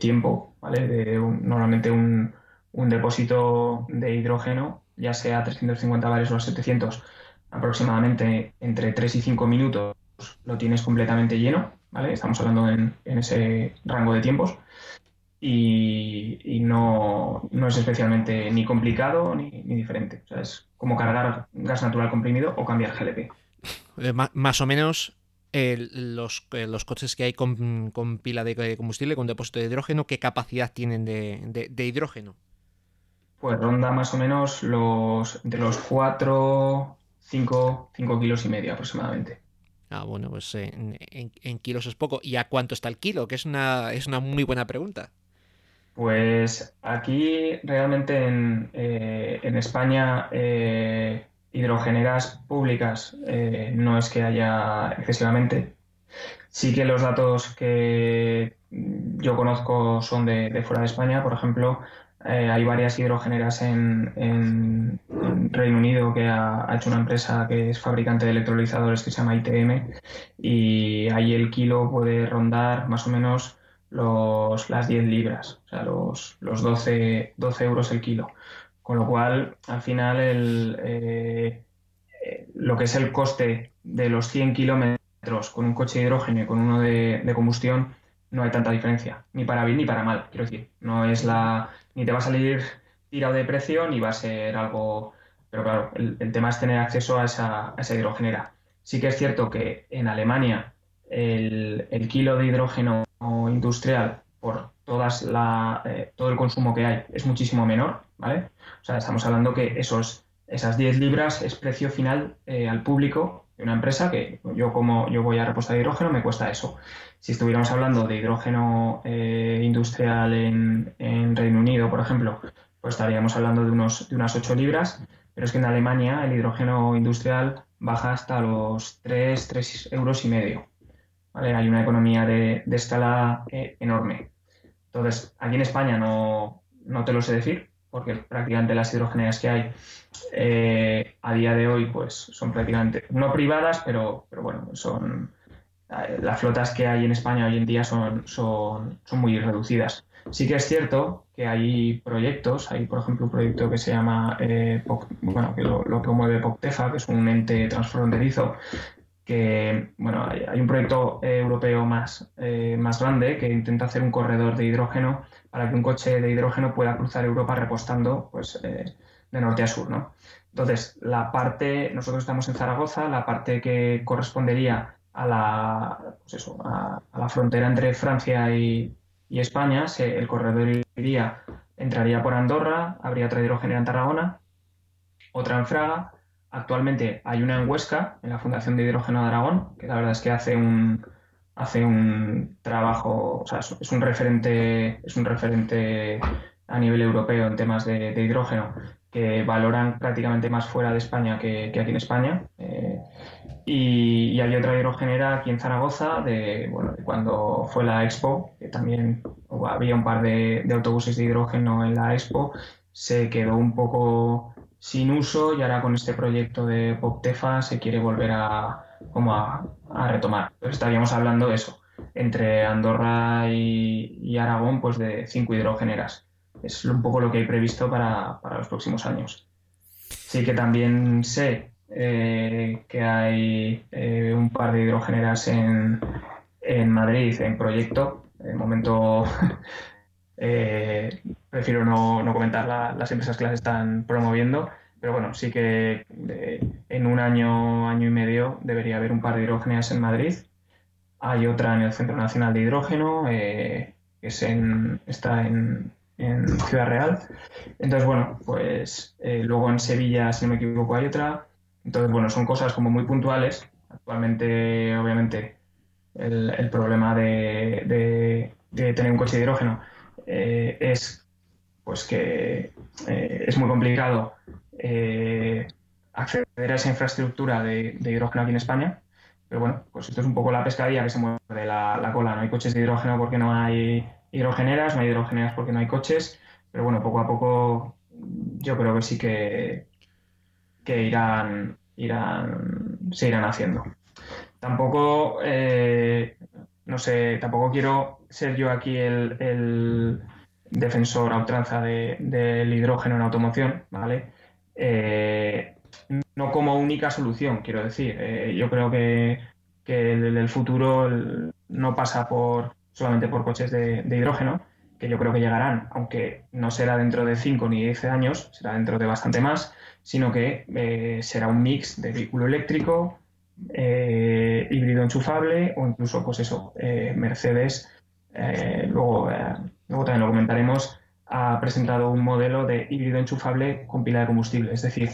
tiempo, ¿vale? De normalmente un, depósito de hidrógeno, ya sea a 350 bares o a 700, aproximadamente entre 3 y 5 minutos lo tienes completamente lleno, ¿vale? Estamos hablando en, en ese rango de tiempos. y, no, es especialmente ni complicado ni, diferente. O sea, es como cargar gas natural comprimido o cambiar GLP. Eh, más o menos los, los, coches que hay con, pila de combustible, con depósito de hidrógeno, ¿qué capacidad tienen de, hidrógeno? Pues ronda más o menos los de los 4, 5, 5 kilos y medio aproximadamente. Ah, bueno, pues en, kilos es poco. ¿Y a cuánto está el kilo? Que es una, es una muy buena pregunta. Pues aquí realmente en, eh, España eh, hidrogeneras públicas eh, no es que haya excesivamente. Sí que los datos que yo conozco son de, fuera de España. Por ejemplo, hay varias hidrogeneras en, Reino Unido que ha, hecho una empresa que es fabricante de electrolizadores que se llama ITM y ahí el kilo puede rondar más o menos los, las 10 libras, o sea, los, los 12, 12 euros el kilo. Con lo cual, al final, el, eh, eh, lo que es el coste de los 100 kilómetros con un coche de hidrógeno y con uno de, combustión, no hay tanta diferencia, ni para bien ni para mal, quiero decir. No es la. Ni te va a salir tirado de precio, ni va a ser algo. Pero claro, el, tema es tener acceso a esa, a esa hidrogenera. Sí que es cierto que en Alemania el, el kilo de hidrógeno industrial por todas la, eh, todo el consumo que hay es muchísimo menor, ¿vale? O sea, estamos hablando que esos, esas 10 libras es precio final eh, al público de una empresa que yo como yo voy a repostar hidrógeno me cuesta eso. Si estuviéramos hablando de hidrógeno eh, industrial en, en, Reino Unido, por ejemplo, pues estaríamos hablando de, unos, de unas 8 libras, pero es que en Alemania el hidrógeno industrial baja hasta los 3, 3 euros y medio. Hay una economía de, escala eh, enorme. Entonces, aquí en España no, te lo sé decir, porque prácticamente las hidrogeneras que hay eh, a día de hoy pues son prácticamente no privadas, pero, pero bueno, son eh, las flotas que hay en España hoy en día son, son, son muy reducidas. Sí que es cierto que hay proyectos, hay por ejemplo un proyecto que se llama, bueno, que lo, lo promueve POCTEFA, que es un ente transfronterizo que bueno, hay, un proyecto europeo más, eh, más grande que intenta hacer un corredor de hidrógeno para que un coche de hidrógeno pueda cruzar Europa repostando pues, eh, de norte a sur. ¿no? Entonces, la parte, nosotros estamos en Zaragoza, la parte que correspondería a la, pues eso, a, la frontera entre Francia y, España, el corredor iría, entraría por Andorra, habría otra hidrogenera en Tarragona, otra en Fraga Actualmente hay una en Huesca, en la Fundación de Hidrógeno de Aragón, que la verdad es que hace un, hace un trabajo, o sea, es un referente, es un referente a nivel europeo en temas de, hidrógeno que valoran prácticamente más fuera de España que, aquí en España. Eh, y, hay otra hidrogenera aquí en Zaragoza, de, bueno, cuando fue la Expo, que también había un par de, de autobuses de hidrógeno en la Expo, se quedó un poco sin uso y ahora con este proyecto de PopTefa se quiere volver a, como a, retomar. Estaríamos hablando de eso, entre Andorra y, Aragón, pues de cinco hidrogeneras. Es un poco lo que hay previsto para, los próximos años. Sí que también sé eh, que hay eh, un par de hidrogeneras en, en Madrid en proyecto. De momento Eh, prefiero no, comentar las empresas que las están promoviendo, pero bueno, sí que eh, en un año, año y medio debería haber un par de hidrógenas en Madrid. Hay otra en el Centro Nacional de Hidrógeno, eh, que es en, está en, Ciudad Real. Entonces, bueno, pues luego en Sevilla, si no me equivoco, hay otra. Entonces, bueno, son cosas como muy puntuales. Actualmente, obviamente, el, problema de, de tener un coche de hidrógeno eh, es pues que eh, es muy complicado eh, acceder a esa infraestructura de, hidrógeno aquí en España. Pero bueno, pues esto es un poco la pescadilla que se mueve la, la cola. No hay coches de hidrógeno porque no hay hidrogeneras, no hay hidrogeneras porque no hay coches. Pero bueno, poco a poco yo creo que sí que, que irán, irán, se irán haciendo. Tampoco, no sé, tampoco quiero ser yo aquí el, defensor a ultranza del hidrógeno en automoción, ¿vale? Eh, no como única solución, quiero decir. Eh, yo creo que, el, futuro no pasa por solamente por coches de, hidrógeno que yo creo que llegarán, aunque no será dentro de 5 ni 10 años, será dentro de bastante más, sino que eh, será un mix de vehículo eléctrico, híbrido enchufable o incluso, pues eso, Mercedes, luego, luego también lo comentaremos, ha presentado un modelo de híbrido enchufable con pila de combustible, es decir,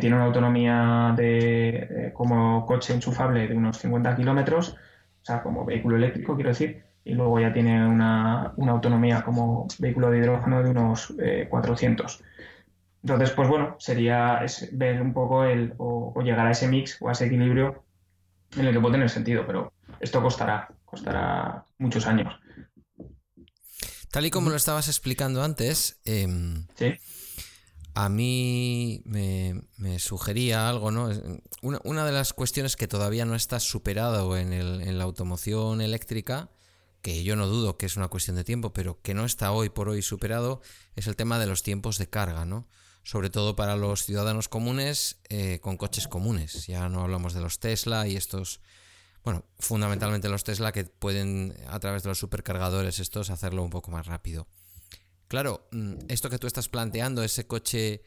tiene una autonomía de, como coche enchufable de unos 50 kilómetros, o sea, como vehículo eléctrico, quiero decir, y luego ya tiene una, autonomía como vehículo de hidrógeno de unos 400. Eh, Entonces, pues bueno, sería ver un poco el, o, llegar a ese mix o a ese equilibrio en el que puede tener sentido, pero esto costará, costará muchos años. Tal y como lo estabas explicando antes, em, a mí me, sugería algo, ¿no? Una, de las cuestiones que todavía no está superado en, en la automoción eléctrica que yo no dudo que es una cuestión de tiempo, pero que no está hoy por hoy superado, es el tema de los tiempos de carga, ¿no? Sobre todo para los ciudadanos comunes eh, con coches comunes. Ya no hablamos de los Tesla y estos, bueno, fundamentalmente los Tesla que pueden a través de los supercargadores estos hacerlo un poco más rápido. Claro, mm, esto que tú estás planteando, ese coche,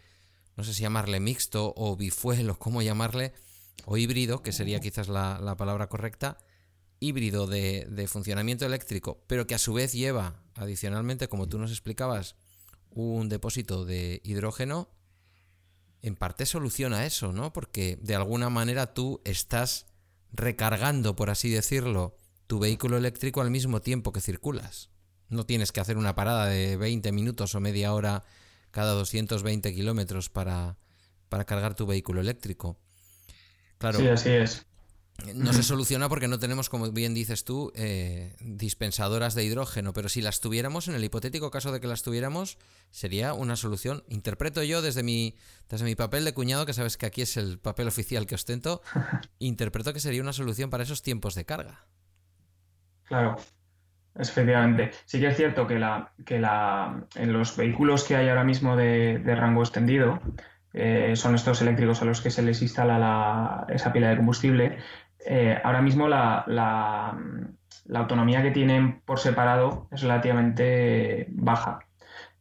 no sé si llamarle mixto o bifuel o cómo llamarle, o híbrido, que sería quizás la, la palabra correcta, híbrido de, funcionamiento eléctrico, pero que a su vez lleva, adicionalmente, como tú nos explicabas, un depósito de hidrógeno, en parte soluciona eso, ¿no? Porque de alguna manera tú estás recargando, por así decirlo, tu vehículo eléctrico al mismo tiempo que circulas. No tienes que hacer una parada de 20 minutos o media hora cada 220 kilómetros para, para cargar tu vehículo eléctrico. Claro, sí, así es. No se soluciona porque no tenemos, como bien dices tú, eh, dispensadoras de hidrógeno, pero si las tuviéramos, en el hipotético caso de que las tuviéramos, sería una solución. Interpreto yo desde mi, desde mi papel de cuñado, que sabes que aquí es el papel oficial que ostento, interpreto que sería una solución para esos tiempos de carga. Claro, efectivamente. Sí que es cierto que, la, que la, en los vehículos que hay ahora mismo de, de rango extendido, eh, son estos eléctricos a los que se les instala esa pila de combustible, eh, ahora mismo la, autonomía que tienen por separado es relativamente baja.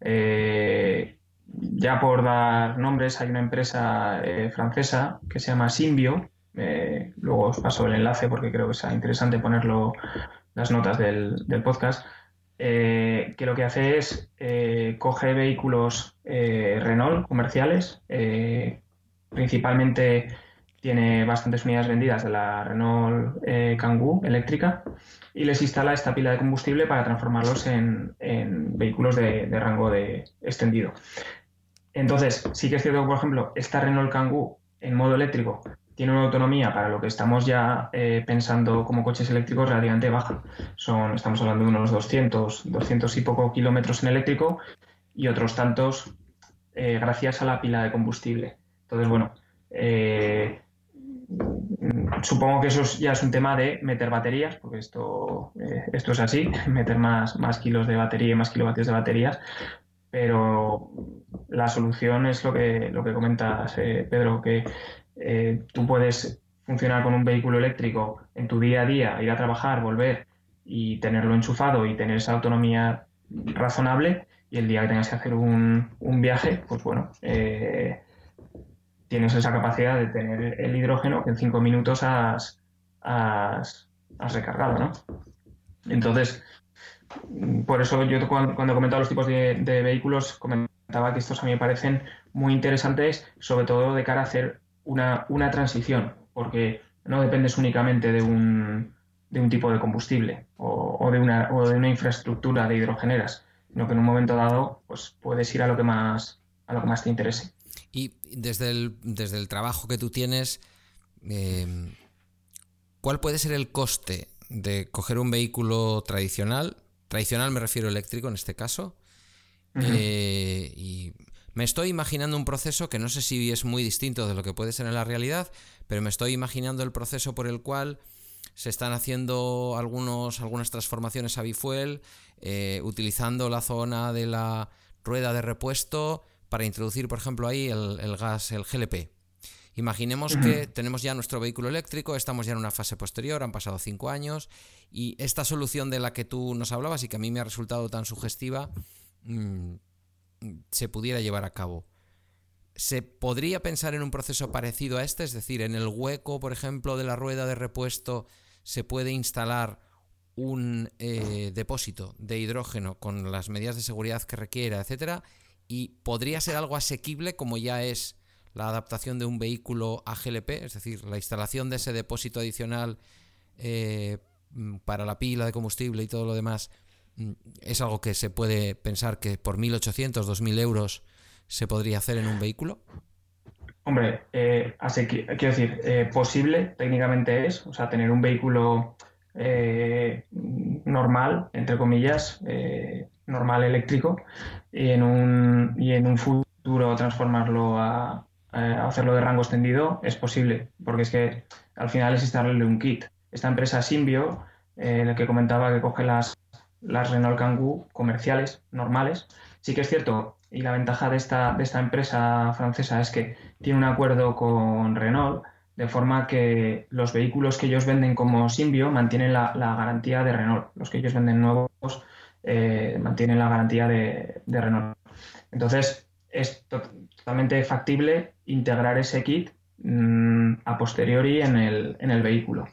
Eh, ya por dar nombres, hay una empresa francesa que se llama Symbio. luego os paso el enlace porque creo que sea interesante ponerlo las notas del podcast eh, que lo que hace es eh, coge vehículos eh, Renault comerciales, principalmente tiene bastantes unidades vendidas de la Renault Kangoo eléctrica y les instala esta pila de combustible para transformarlos en, vehículos de, de, rango de extendido. Entonces, sí que es cierto que, por ejemplo, esta Renault Kangoo en modo eléctrico tiene una autonomía para lo que estamos ya eh, pensando como coches eléctricos relativamente baja. Son, estamos hablando de unos 200, 200 y poco kilómetros en eléctrico y otros tantos eh, gracias a la pila de combustible. Entonces, bueno, eh, supongo que eso ya es un tema de meter baterías, porque esto, esto es así, meter más, más kilos de batería y más kilovatios de baterías, pero la solución es lo que, lo que comentas, Pedro, que eh, tú puedes funcionar con un vehículo eléctrico en tu día a día, ir a trabajar, volver y tenerlo enchufado y tener esa autonomía razonable y el día que tengas que hacer un, viaje, pues bueno, eh, tienes esa capacidad de tener el hidrógeno que en cinco minutos has, recargado, ¿no? Entonces, por eso yo cuando, he comentado los tipos de, de, vehículos, comentaba que estos a mí me parecen muy interesantes, sobre todo de cara a hacer una, una transición, porque no dependes únicamente de un, de un tipo de combustible o, de una, o de una infraestructura de hidrogeneras, sino que en un momento dado pues puedes ir a lo que más, a lo que más te interese. Y desde el, desde el trabajo que tú tienes, em, ¿cuál puede ser el coste de coger un vehículo tradicional? Tradicional me refiero eléctrico en este caso. Eh, y me estoy imaginando un proceso que no sé si es muy distinto de lo que puede ser en la realidad, pero me estoy imaginando el proceso por el cual se están haciendo algunos, algunas transformaciones a bifuel, eh, utilizando la zona de la rueda de repuesto para introducir, por ejemplo, ahí el, gas, el GLP. Imaginemos que tenemos ya nuestro vehículo eléctrico, estamos ya en una fase posterior, han pasado cinco años, y esta solución de la que tú nos hablabas y que a mí me ha resultado tan sugestiva, mm, se pudiera llevar a cabo. ¿Se podría pensar en un proceso parecido a este? Es decir, en el hueco, por ejemplo, de la rueda de repuesto, se puede instalar un eh, depósito de hidrógeno con las medidas de seguridad que requiera, etcétera, y podría ser algo asequible como ya es la adaptación de un vehículo a GLP, es decir, la instalación de ese depósito adicional eh, mm, para la pila de combustible y todo lo demás, mm, es algo que se puede pensar que por 1.800, 2.000 euros se podría hacer en un vehículo. Hombre, eh, quiero decir, eh, posible técnicamente es, o sea, tener un vehículo eh, normal, entre comillas, normal eléctrico, y en un, y en un futuro transformarlo a, hacerlo de rango extendido es posible, porque es que al final es instalarle un kit. Esta empresa Symbio, en el que comentaba que coge las, las Renault Kangoo comerciales, normales, sí que es cierto y la ventaja de esta, de esta empresa francesa es que tiene un acuerdo con Renault, de forma que los vehículos que ellos venden como Symbio mantienen la, garantía de Renault. Los que ellos venden nuevos eh, mantienen la garantía de, Renault. Entonces, es totalmente factible integrar ese kit mm, a posteriori en el, en el vehículo.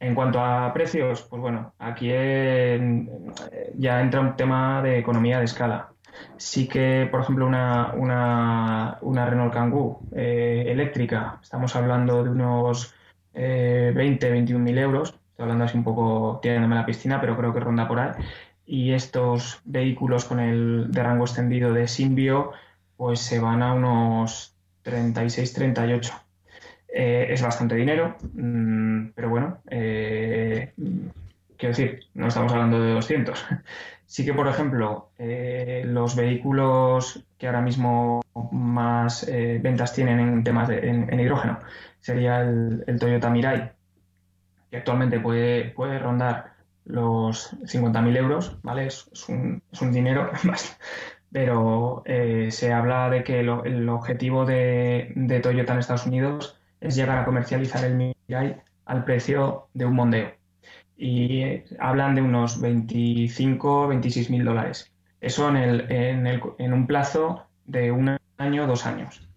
En cuanto a precios, pues bueno, aquí ya entra un tema de economía de escala. Sí que, por ejemplo, una, una, Renault Kangoo eh, eléctrica, estamos hablando de unos 20, 21 mil euros. Estoy hablando así un poco tirándome la piscina, pero creo que ronda por ahí. Y estos vehículos con el de rango extendido de Symbio, pues se van a unos 36, 38. Eh, es bastante dinero, mm, pero bueno, eh, quiero decir, no estamos hablando de 200. Sí que, por ejemplo, eh, los vehículos que ahora mismo más eh, ventas tienen en temas de, en, hidrógeno sería el, Toyota Mirai, que actualmente puede, puede rondar los 50.000 euros, ¿vale? Es, un, dinero, pero eh, se habla de que el objetivo de, de, Toyota en Estados Unidos es llegar a comercializar el Mirai al precio de un Mondeo y hablan de unos 25, 26 mil dólares. Eso en, el, en, el, en, un plazo de un año, dos años.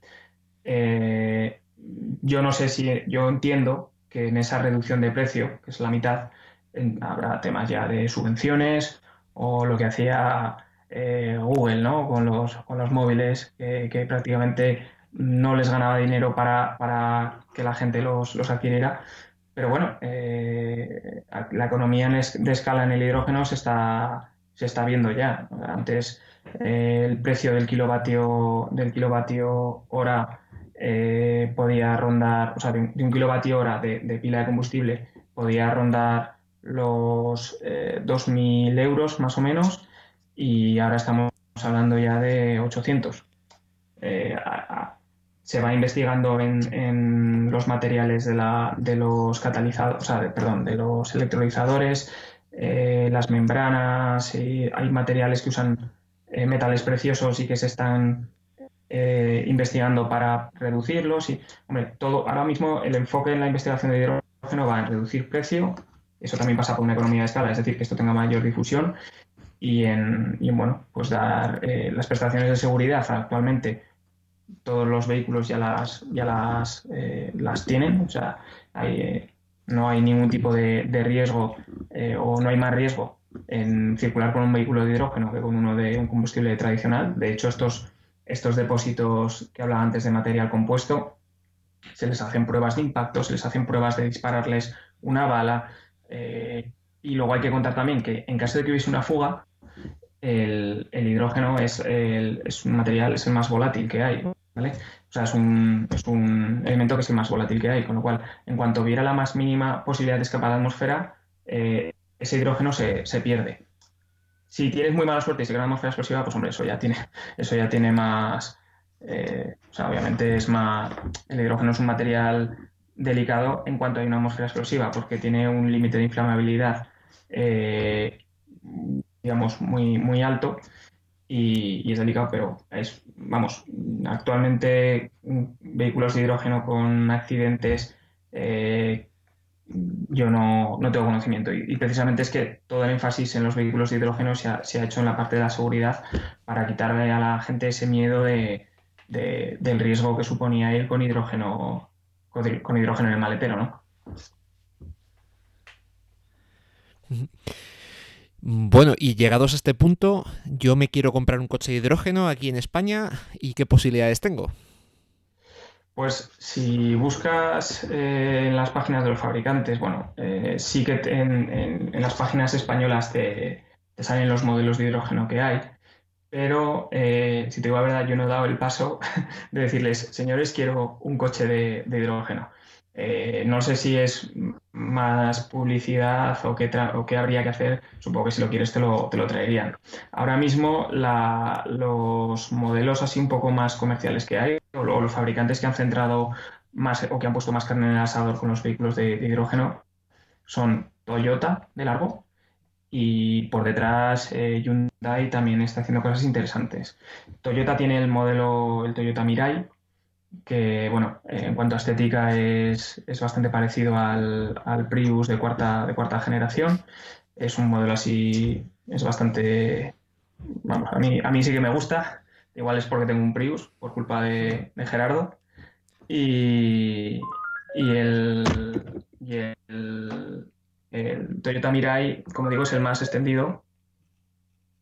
Eh, yo no sé si, yo entiendo que en esa reducción de precio, que es la mitad, habrá temas ya de subvenciones o lo que hacía eh, Google ¿no? con, los, con los móviles, que prácticamente no les ganaba dinero para, para que la gente los, los adquiriera pero bueno, eh, la economía de escala en el hidrógeno se está, se está viendo ya. Antes eh, el precio del kilovatio, del kilovatio hora eh, podía rondar, o sea, de un, kilovatio hora de, pila de combustible podía rondar los 2.000 euros más o menos y ahora estamos hablando ya de 800 se va investigando en, los materiales de, la, de los catalizadores, sea, perdón, de los electrolizadores, eh, las membranas, hay materiales que usan eh, metales preciosos y que se están eh, investigando para reducirlos. Y, todo, ahora mismo el enfoque en la investigación de hidrógeno va en reducir precio, eso también pasa por una economía de escala, es decir, que esto tenga mayor difusión y en, y bueno, pues dar las prestaciones de seguridad actualmente todos los vehículos ya las, ya las, eh, las tienen, o sea, eh, no hay ningún tipo de, riesgo eh, o no hay más riesgo en circular con un vehículo de hidrógeno que con uno de un combustible tradicional. De hecho, estos, estos depósitos que hablaba antes de material compuesto, se les hacen pruebas de impacto, se les hacen pruebas de dispararles una bala. y luego hay que contar también que en caso de que hubiese una fuga, el, hidrógeno es, es, un material, es el más volátil que hay. ¿Vale? O sea, es un, es un, elemento que es el más volátil que hay, con lo cual, en cuanto hubiera la más mínima posibilidad de escapar a la atmósfera, eh, ese hidrógeno se, se, pierde. Si tienes muy mala suerte y se crea una atmósfera explosiva, pues hombre, eso ya tiene, eso ya tiene más. Eh, o sea, obviamente es más. El hidrógeno es un material delicado en cuanto hay una atmósfera explosiva, porque tiene un límite de inflamabilidad eh, digamos, muy, muy alto y, es delicado, pero es, vamos, actualmente mm, vehículos de hidrógeno con accidentes eh, yo no, tengo conocimiento y, precisamente es que todo el énfasis en los vehículos de hidrógeno se ha, hecho en la parte de la seguridad para quitarle a la gente ese miedo de, del riesgo que suponía ir con hidrógeno con, hidrógeno en el maletero, ¿no? Bueno, y llegados a este punto, yo me quiero comprar un coche de hidrógeno aquí en España y qué posibilidades tengo. Pues si buscas eh, en las páginas de los fabricantes, bueno, eh, sí que en, las páginas españolas te, salen los modelos de hidrógeno que hay, pero eh, si te digo la verdad, yo no he dado el paso de decirles, señores, quiero un coche de hidrógeno. Eh, no sé si es más publicidad o qué, o qué habría que hacer. Supongo que si lo quieres te lo, te lo traerían. Ahora mismo los modelos así un poco más comerciales que hay, o, los fabricantes que han centrado más o que han puesto más carne en el asador con los vehículos de, hidrógeno, son Toyota de largo y por detrás eh, Hyundai también está haciendo cosas interesantes. Toyota tiene el modelo, el Toyota Mirai, que bueno, en cuanto a estética es, bastante parecido al, Prius de cuarta, de cuarta generación. Es un modelo así, es bastante, vamos, a mí, a mí sí que me gusta. Igual es porque tengo un Prius por culpa de, Gerardo. Y, el, el, Toyota Mirai, como digo, es el más extendido.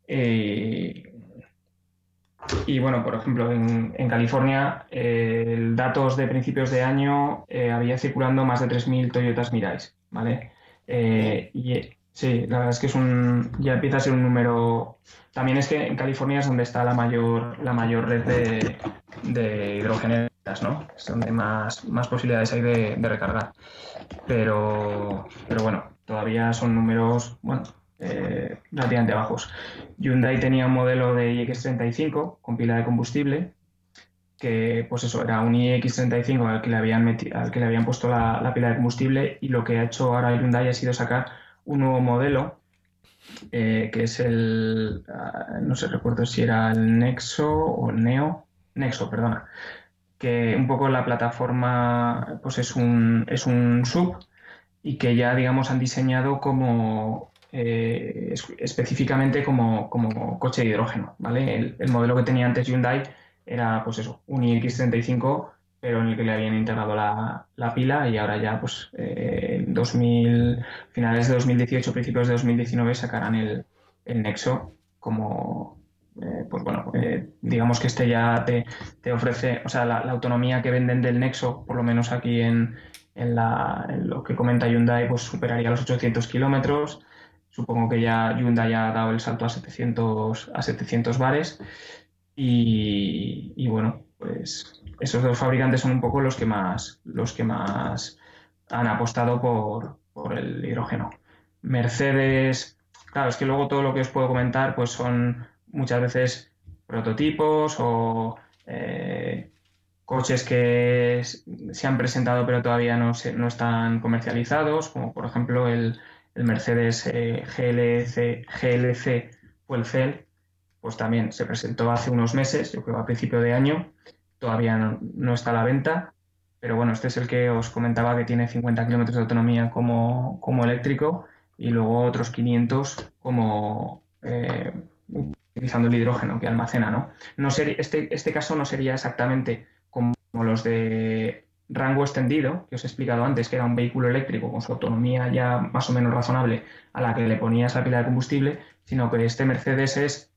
Eh, y bueno, por ejemplo, en, California, eh, datos de principios de año eh, había circulando más de 3.000 Toyotas Mirais, ¿vale? Eh, y sí, la verdad es que es un, ya empieza a ser un número. También es que en California es donde está la mayor, la mayor red de, de hidrogeneras, ¿no? Es donde más, más posibilidades hay de, de recargar. Pero, pero bueno, todavía son números, bueno, eh, relativamente bajos. Hyundai tenía un modelo de iX35 con pila de combustible, que pues eso, era un iX35 al que le habían, al que le habían puesto la, pila de combustible y lo que ha hecho ahora Hyundai ha sido sacar un nuevo modelo, eh, que es el, ah, no sé, recuerdo si era el Nexo o el Neo, Nexo, perdona, que un poco la plataforma pues es un, es un sub y que ya digamos han diseñado como eh, específicamente como, coche de hidrógeno, ¿vale? El, modelo que tenía antes Hyundai era, pues eso, un iX35, pero en el que le habían integrado la, pila y ahora ya, pues, eh, en 2000, finales de 2018, principios de 2019 sacarán el, Nexo como, eh, pues bueno, digamos que este ya te, ofrece, o sea, la, autonomía que venden del Nexo, por lo menos aquí en, en, lo que comenta Hyundai, pues superaría los 800 kilómetros. Supongo que ya Hyundai ya ha dado el salto a 700, a 700 bares. Y, bueno, pues esos dos fabricantes son un poco los que más, los que más han apostado por, el hidrógeno. Mercedes, claro, es que luego todo lo que os puedo comentar, pues son muchas veces prototipos o eh, coches que se han presentado pero todavía no, no están comercializados, como por ejemplo el, el Mercedes eh, GLC, GLC Fuel pues también se presentó hace unos meses, yo creo a principio de año, todavía no, está a la venta, pero bueno, este es el que os comentaba que tiene 50 kilómetros de autonomía como, como, eléctrico y luego otros 500 como eh, utilizando el hidrógeno que almacena, ¿no? no este, este caso no sería exactamente como los de rango extendido, que os he explicado antes, que era un vehículo eléctrico con su autonomía ya más o menos razonable a la que le ponías la pila de combustible, sino que este Mercedes es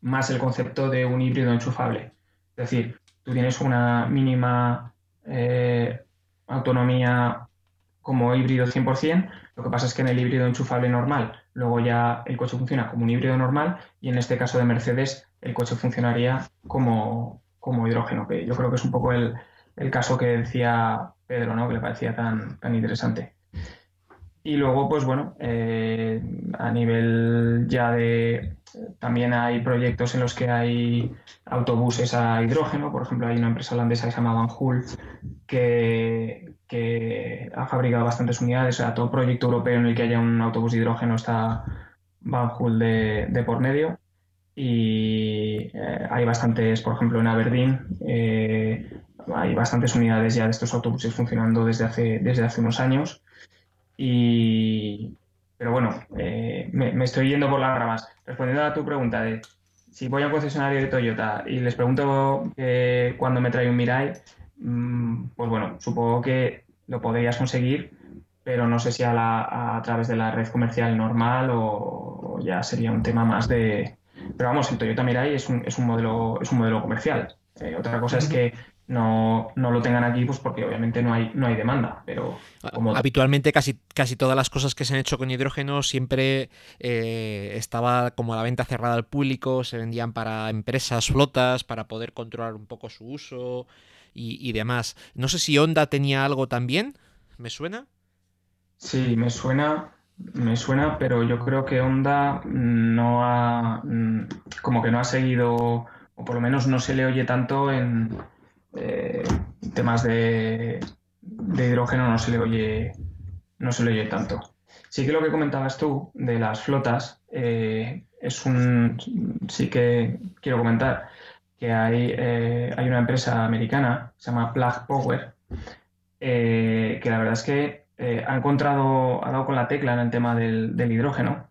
más el concepto de un híbrido enchufable. Es decir, tú tienes una mínima eh, autonomía como híbrido 100%, lo que pasa es que en el híbrido enchufable normal, luego ya el coche funciona como un híbrido normal y en este caso de Mercedes el coche funcionaría como, como hidrógeno, que yo creo que es un poco el, el caso que decía Pedro, ¿no? que le parecía tan, tan interesante. Y luego, pues bueno, eh, a nivel ya de... También hay proyectos en los que hay autobuses a hidrógeno. Por ejemplo, hay una empresa holandesa que se llama Van que, que ha fabricado bastantes unidades. O sea, todo proyecto europeo en el que haya un autobús de hidrógeno está Van de por medio. y eh, hay bastantes, por ejemplo, en Aberdeen, eh, hay bastantes unidades ya de estos autobuses funcionando desde hace, desde hace unos años. Y, pero bueno, eh, me, estoy yendo por las ramas. Respondiendo a tu pregunta de si voy a un concesionario de Toyota y les pregunto que cuándo me trae un Mirai, mm, pues bueno, supongo que lo podrías conseguir, pero no sé si a, a través de la red comercial normal o, ya sería un tema más de... Pero vamos, el Toyota Mirai es un, es un, modelo, es un modelo comercial. Eh, otra cosa es que no, no, lo tengan aquí, pues porque obviamente no hay, no hay demanda. Pero habitualmente casi, casi todas las cosas que se han hecho con hidrógeno siempre eh, estaba como la venta cerrada al público, se vendían para empresas, flotas, para poder controlar un poco su uso y, demás. No sé si Honda tenía algo también, ¿me suena? Sí, me suena, me suena, pero yo creo que Honda no ha, mm, como que no ha seguido, o por lo menos no se le oye tanto en eh, temas de, hidrógeno no se le oye no se le oye tanto. Sí que lo que comentabas tú de las flotas eh, es un sí que quiero comentar que hay, eh, hay una empresa americana se llama Plug Power que la verdad es que ha encontrado ha dado con la tecla en el tema del, hidrógeno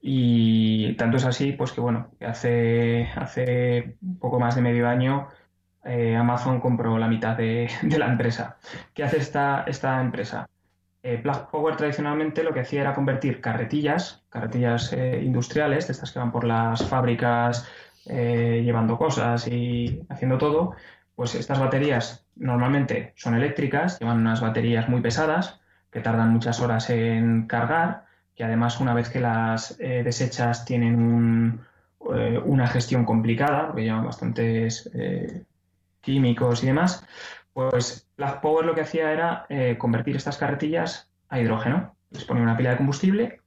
y tanto es así pues que bueno que hace hace poco más de medio año eh, Amazon compró la mitad de, la empresa. ¿Qué hace esta, empresa? Eh, Power tradicionalmente lo que hacía era convertir carretillas, carretillas eh, industriales, de estas que van por las fábricas eh, llevando cosas y haciendo todo, pues estas baterías normalmente son eléctricas, llevan unas baterías muy pesadas que tardan muchas horas en cargar, que además una vez que las desechas tienen una gestión complicada, porque llevan bastantes químicos y demás, pues Black Power lo que hacía era eh, convertir estas carretillas a hidrógeno. Les ponía una pila de combustible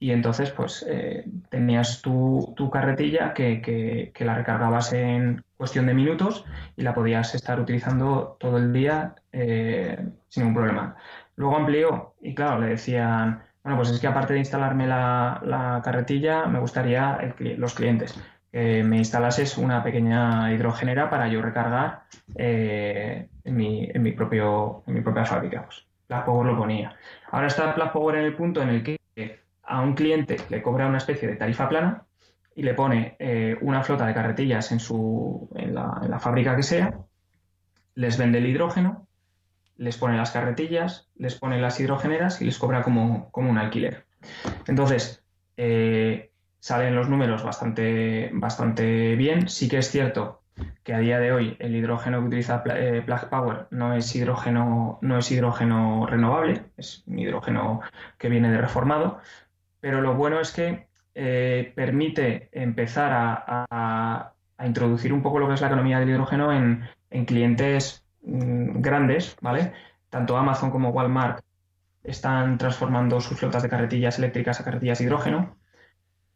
y entonces pues eh, tenías tu, carretilla que, la recargabas en cuestión de minutos y la podías estar utilizando todo el día eh, sin ningún problema. Luego amplió y claro, le decían, bueno, pues es que aparte de instalarme la, carretilla, me gustaría los clientes me me instalases una pequeña hidrogenera para yo recargar eh, en, mi, en, mi, propio, en mi propia fábrica. Pues, Power lo ponía. Ahora está Plug Power en el punto en el que a un cliente le cobra una especie de tarifa plana y le pone eh, una flota de carretillas en, su, en, la, en la fábrica que sea, les vende el hidrógeno, les pone las carretillas, les pone las hidrogeneras y les cobra como, como un alquiler. Entonces, eh, salen los números bastante, bastante bien. Sí que es cierto que a día de hoy el hidrógeno que utiliza eh, Plug Power no es hidrógeno, no es hidrógeno renovable, es un hidrógeno que viene de reformado, pero lo bueno es que eh, permite empezar a, introducir un poco lo que es la economía del hidrógeno en, clientes mm, grandes, ¿vale? Tanto Amazon como Walmart están transformando sus flotas de carretillas eléctricas a carretillas de hidrógeno.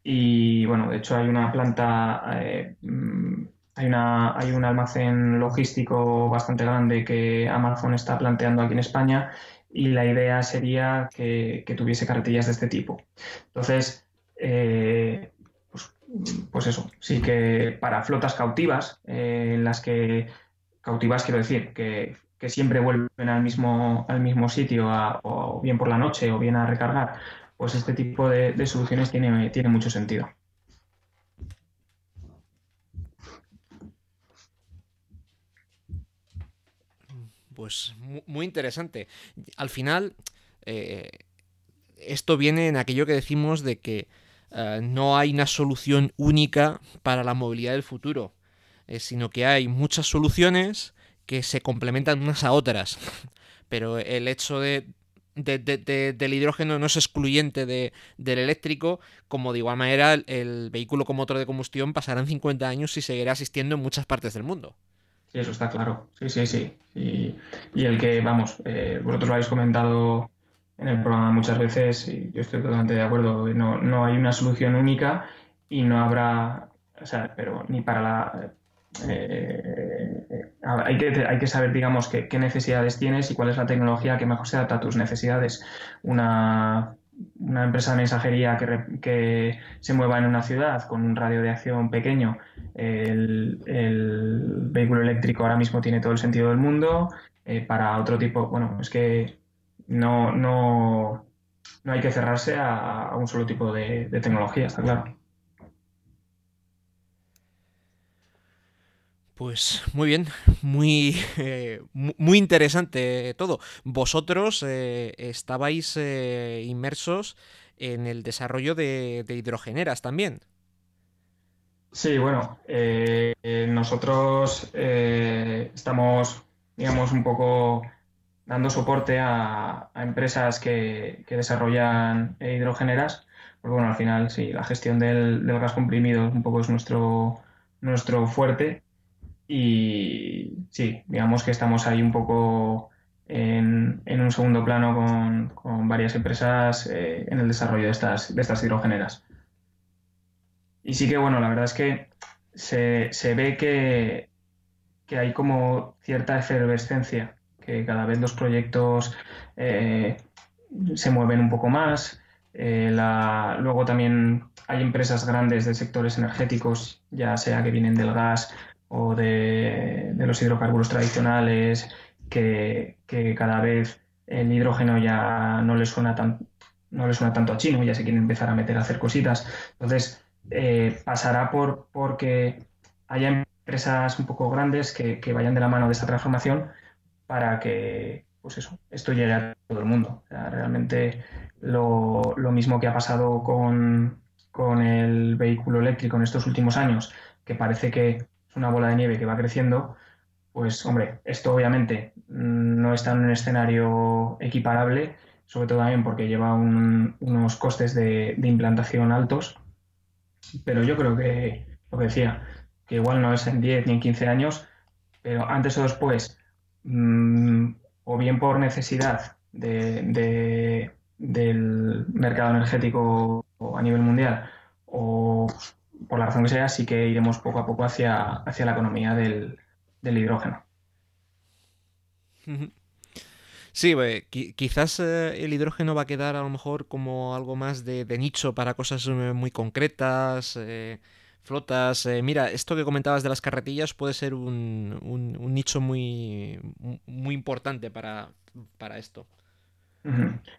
Y bueno, de hecho hay una planta, eh, mm, hay, una, hay un almacén logístico bastante grande que Amazon está planteando aquí en España y la idea sería que, tuviese carretillas de este tipo. Entonces, eh, pues, pues, eso, sí que para flotas cautivas, eh, en las que, cautivas quiero decir, que, siempre vuelven al mismo, al mismo sitio, o bien por la noche o bien a recargar, pues este tipo de, soluciones tiene, tiene mucho sentido. Pues muy interesante. Al final, eh, esto viene en aquello que decimos de que eh, no hay una solución única para la movilidad del futuro, eh, sino que hay muchas soluciones que se complementan unas a otras. Pero el hecho de del hidrógeno no es excluyente del eléctrico, como de igual manera el, vehículo con motor de combustión pasará en 50 años y seguirá existiendo en muchas partes del mundo. Sí, eso está claro. Sí, sí, sí. Y, el que, vamos, eh, vosotros lo habéis comentado en el programa muchas veces y yo estoy totalmente de acuerdo. No, no hay una solución única y no habrá, o sea, pero ni para la eh, hay, que, que saber, digamos, qué, necesidades tienes y cuál es la tecnología que mejor se adapta a tus necesidades. Una, empresa de mensajería que, se mueva en una ciudad con un radio de acción pequeño, el, vehículo eléctrico ahora mismo tiene todo el sentido del mundo. Eh, para otro tipo, bueno, es que no, no, no hay que cerrarse a, un solo tipo de, tecnología, está claro. Pues muy bien, muy, eh, muy interesante todo. Vosotros eh, estabais eh, inmersos en el desarrollo de, hidrogeneras también. Sí, bueno, nosotros estamos, digamos, un poco dando soporte a, empresas que, desarrollan hidrogeneras, porque bueno, al final sí, la gestión del, gas comprimido un poco es nuestro, nuestro fuerte y sí, digamos que estamos ahí un poco en, un segundo plano con, varias empresas eh, en el desarrollo de estas, de estas hidrogeneras. Y sí que bueno, la verdad es que se, se ve que, que hay como cierta efervescencia que cada vez los proyectos eh, se mueven un poco más. Eh, luego también hay empresas grandes de sectores energéticos, ya sea que vienen del gas o de, los hidrocarburos tradicionales, que, cada vez el hidrógeno ya no les suena tan, no les suena tanto a chino, ya se quieren empezar a meter a hacer cositas. Entonces, eh, pasará por porque haya empresas un poco grandes que, que, vayan de la mano de esta transformación para que pues eso, esto llegue a todo el mundo. realmente lo, mismo que ha pasado con, el vehículo eléctrico en estos últimos años, que parece que una bola de nieve que va creciendo, pues hombre, esto obviamente no está en un escenario equiparable, sobre todo también porque lleva unos costes de, de, implantación altos, pero yo creo que, lo que decía, que igual no es en 10 ni en 15 años, pero antes o después Mm, o bien por necesidad del mercado energético a nivel mundial, o por la razón que sea, sí que iremos poco a poco hacia, hacia la economía del, hidrógeno. Sí, quizás eh, el hidrógeno va a quedar a lo mejor como algo más de, nicho para cosas eh, muy concretas. Eh, flotas. Eh, mira, esto que comentabas de las carretillas puede ser un, un, nicho muy, muy importante para, para esto.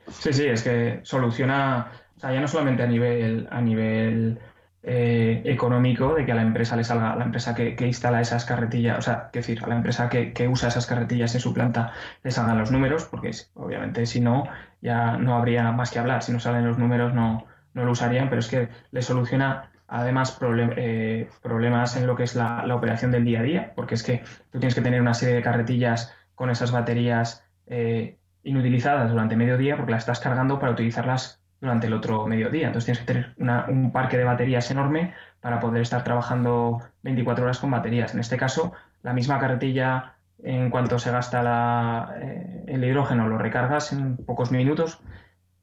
Sí, sí, es que soluciona, o sea, ya no solamente a nivel, a nivel eh, económico, de que a la empresa le salga, a la empresa que, instala esas carretillas, o sea, que decir, a la empresa que, que, usa esas carretillas en su planta le salgan los números, porque obviamente si no, ya no habría más que hablar, si no salen los números no, no lo usarían, pero es que le soluciona además eh, problemas en lo que es la, operación del día a día, porque es que tú tienes que tener una serie de carretillas con esas baterías eh, inutilizadas durante medio día porque las estás cargando para utilizarlas durante el otro mediodía. Entonces tienes que tener un parque de baterías enorme para poder estar trabajando 24 horas con baterías. En este caso, la misma carretilla, en cuanto se gasta eh, el hidrógeno, lo recargas en pocos minutos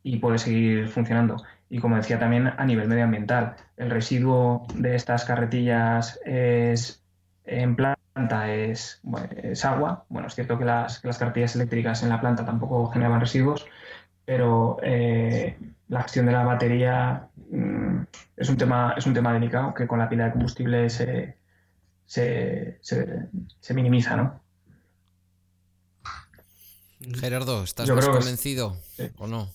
y puede seguir funcionando. Y como decía también a nivel medioambiental, el residuo de estas carretillas es en planta es, agua. Bueno, es cierto que las, las, carretillas eléctricas en la planta tampoco generan residuos, pero eh, la gestión de la batería mm, es, un tema, es un tema delicado que con la pila de combustible se, se, se, minimiza, ¿no? Gerardo, ¿estás más convencido o no?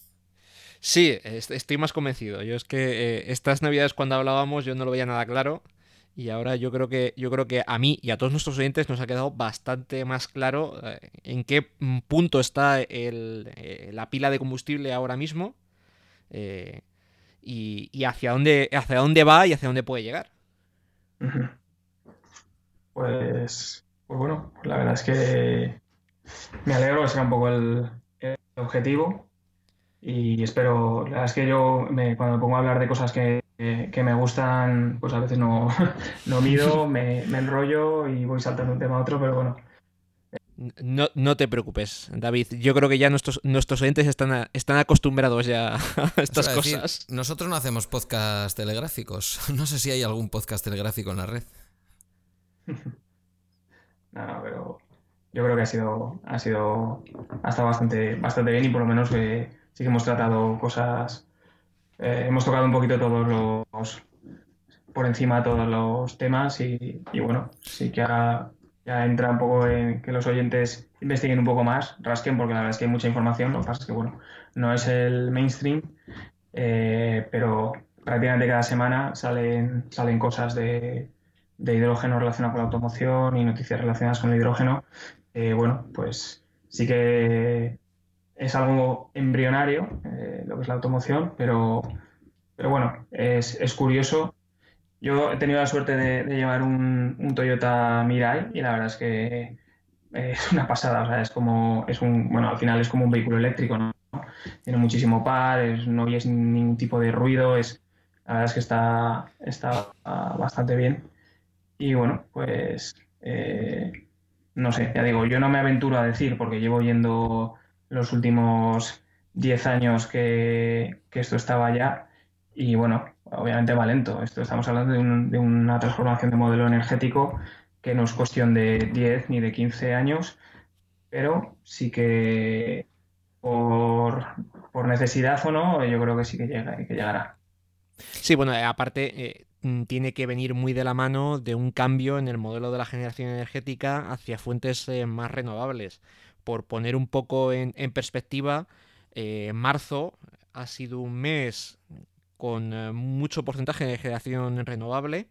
Sí, estoy más convencido. Yo es que eh, estas navidades cuando hablábamos yo no lo veía nada claro. Y ahora yo creo que yo creo que a mí y a todos nuestros oyentes nos ha quedado bastante más claro eh, en qué punto está eh, la pila de combustible ahora mismo y, hacia dónde hacia dónde va y hacia dónde puede llegar. Pues, pues bueno, la verdad es que me alegro que sea un poco el objetivo y espero, la verdad es que yo cuando me pongo a hablar de cosas que, me gustan, pues a veces no, no mido, me, enrollo y voy saltando un tema a otro, pero bueno. No, no te preocupes, David. Yo creo que ya nuestros, nuestros oyentes están, están acostumbrados ya a estas cosas. nosotros no hacemos podcast telegráficos. No sé si hay algún podcast telegráfico en la red. no, pero yo creo que ha sido, ha sido, ha estado bastante, bastante bien y por lo menos que sí que hemos tratado cosas eh, hemos tocado un poquito todos los, por encima todos los temas y, bueno, sí que ahora ya entra un poco en que los oyentes investiguen un poco más, rasquen, porque la verdad es que hay mucha información, lo que pasa es que, bueno, no es el mainstream, eh, pero prácticamente cada semana salen, salen cosas de, de hidrógeno relacionadas con la automoción y noticias relacionadas con el hidrógeno. Eh, bueno, pues sí que es algo embrionario eh, lo que es la automoción, pero, pero bueno, es, es curioso. Yo he tenido la suerte de, llevar un, un, Toyota Mirai y la verdad es que es una pasada, o sea, es como, es un, bueno, al final es como un vehículo eléctrico, ¿no? Tiene muchísimo par, no oyes ningún tipo de ruido, es, la verdad es que está, está bastante bien. Y bueno, pues eh, no sé, ya digo, yo no me aventuro a decir porque llevo yendo los últimos 10 años que, esto estaba ya y bueno, obviamente va lento. Esto estamos hablando de, una transformación de modelo energético que no es cuestión de 10 ni de 15 años, pero sí que por, necesidad o no, yo creo que sí que, llega, que llegará. Sí, bueno, aparte, eh, Mm, tiene que venir muy de la mano de un cambio en el modelo de la generación energética hacia fuentes eh, más renovables. Por poner un poco en, perspectiva, eh, marzo ha sido un mes con eh, mucho porcentaje de generación renovable.